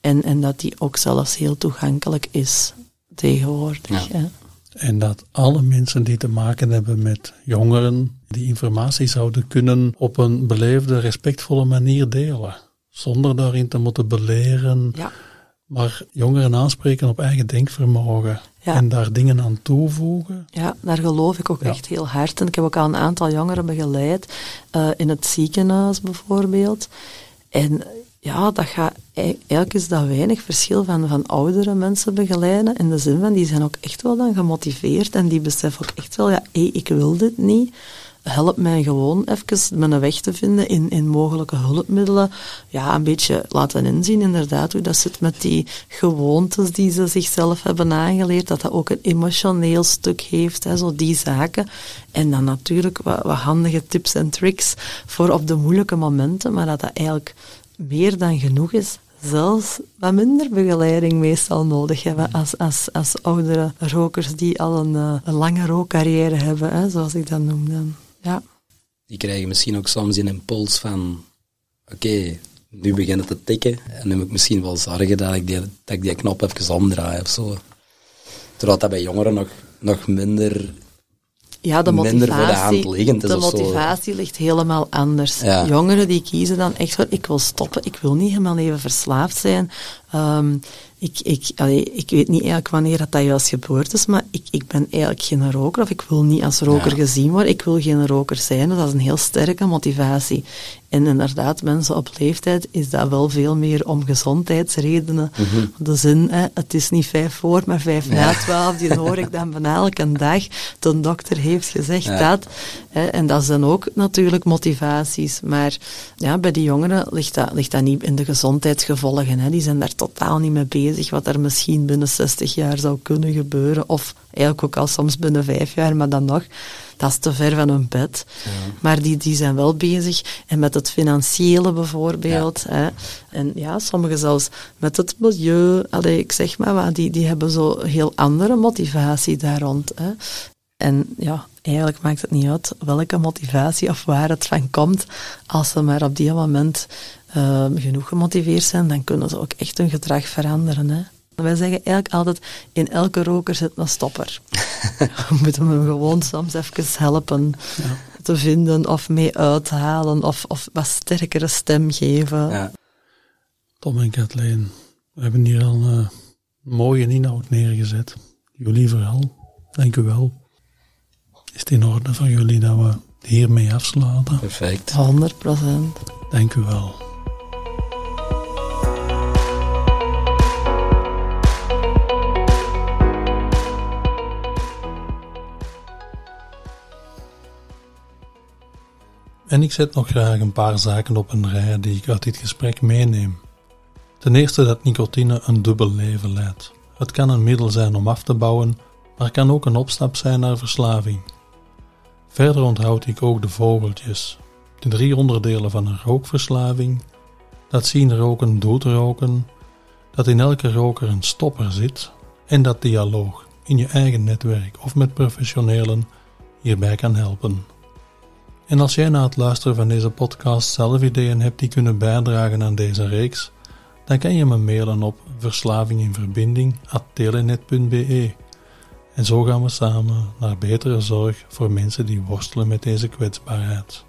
En, en dat die ook zelfs heel toegankelijk is tegenwoordig. Ja. En dat alle mensen die te maken hebben met jongeren die informatie zouden kunnen op een beleefde, respectvolle manier delen. Zonder daarin te moeten beleren, Ja. maar jongeren aanspreken op eigen denkvermogen. Ja. En daar dingen aan toevoegen. Ja, daar geloof ik ook Ja. echt heel hard. En ik heb ook al een aantal jongeren begeleid, eh, in het ziekenhuis bijvoorbeeld. En ja, dat gaat, e- eigenlijk is dat weinig verschil van, van oudere mensen begeleiden. In de zin van, die zijn ook echt wel dan gemotiveerd en die beseffen ook echt wel, ja, hé, ik wil dit niet. Help mij gewoon even mijn weg te vinden in, in mogelijke hulpmiddelen. Ja, een beetje laten inzien inderdaad hoe dat zit met die gewoontes die ze zichzelf hebben aangeleerd. Dat dat ook een emotioneel stuk heeft, hè, zo die zaken. En dan natuurlijk wat, wat handige tips en tricks voor op de moeilijke momenten, maar dat dat eigenlijk meer dan genoeg is. Zelfs wat minder begeleiding meestal nodig hebben als, als, als oudere rokers die al een, eh, een lange rookcarrière hebben, hè, zoals ik dat noem dan. Ja. Die krijgen misschien ook soms een impuls van, oké, nu begint het te tikken en nu moet ik misschien wel zorgen dat ik die, dat ik die knop even omdraai of zo. Terwijl dat bij jongeren nog, nog minder Ja, de minder voor de hand motivatie, liggend is de of zo. motivatie ligt helemaal anders. Ja. Jongeren die kiezen dan echt voor, ik wil stoppen, ik wil niet helemaal even verslaafd zijn. Ehm, ik, ik, allee, ik weet niet eigenlijk wanneer dat, dat juist gebeurd is, maar ik, ik ben eigenlijk geen roker of ik wil niet als roker Ja. gezien worden. Ik wil geen roker zijn. Dus dat is een heel sterke motivatie. En inderdaad, mensen op leeftijd is dat wel veel meer om gezondheidsredenen. De zin, hè, het is niet vijf voor, maar vijf na twaalf. Die hoor ik dan bijna elke dag. De dokter heeft gezegd Ja. dat. Hè, en dat zijn ook natuurlijk motivaties. Maar ja, bij die jongeren ligt dat, ligt dat niet in de gezondheidsgevolgen. Hè. Die zijn daar totaal niet mee bezig, wat er misschien binnen 60 jaar zou kunnen gebeuren. Of eigenlijk ook al soms binnen vijf jaar, maar dan nog. Dat is te ver van hun bed. Maar die, die zijn wel bezig. En met het financiële bijvoorbeeld. Hè. En ja, sommigen zelfs met het milieu. Allee, ik zeg maar wat, die, die hebben zo heel andere motivatie daar rond. Hè. En ja, eigenlijk maakt het niet uit welke motivatie of waar het van komt. Als ze maar op die moment ehm, genoeg gemotiveerd zijn, dan kunnen ze ook echt hun gedrag veranderen. Hè. Wij zeggen eigenlijk altijd, in elke roker zit een stopper. (laughs) We moeten hem gewoon soms even helpen te vinden of mee uithalen of, of wat sterkere stem geven. Ja. Tom en Kathleen, We hebben hier al een mooie inhoud neergezet. Jullie vooral. Dank u wel. Is het in orde voor jullie dat we hiermee afsluiten? Perfect. 100 procent. Dank u wel. En ik zet nog graag een paar zaken op een rij die ik uit dit gesprek meeneem. Ten eerste dat nicotine een dubbel leven leidt. Het kan een middel zijn om af te bouwen, maar kan ook een opstap zijn naar verslaving. Verder onthoud ik ook de vogeltjes, de drie onderdelen van een rookverslaving, dat zien roken doet roken, dat in elke roker een stopper zit en dat dialoog in je eigen netwerk of met professionelen hierbij kan helpen. En als jij na het luisteren van deze podcast zelf ideeën hebt die kunnen bijdragen aan deze reeks, dan kan je me mailen op verslavinginverbinding.telenet.be. En zo gaan we samen naar betere zorg voor mensen die worstelen met deze kwetsbaarheid.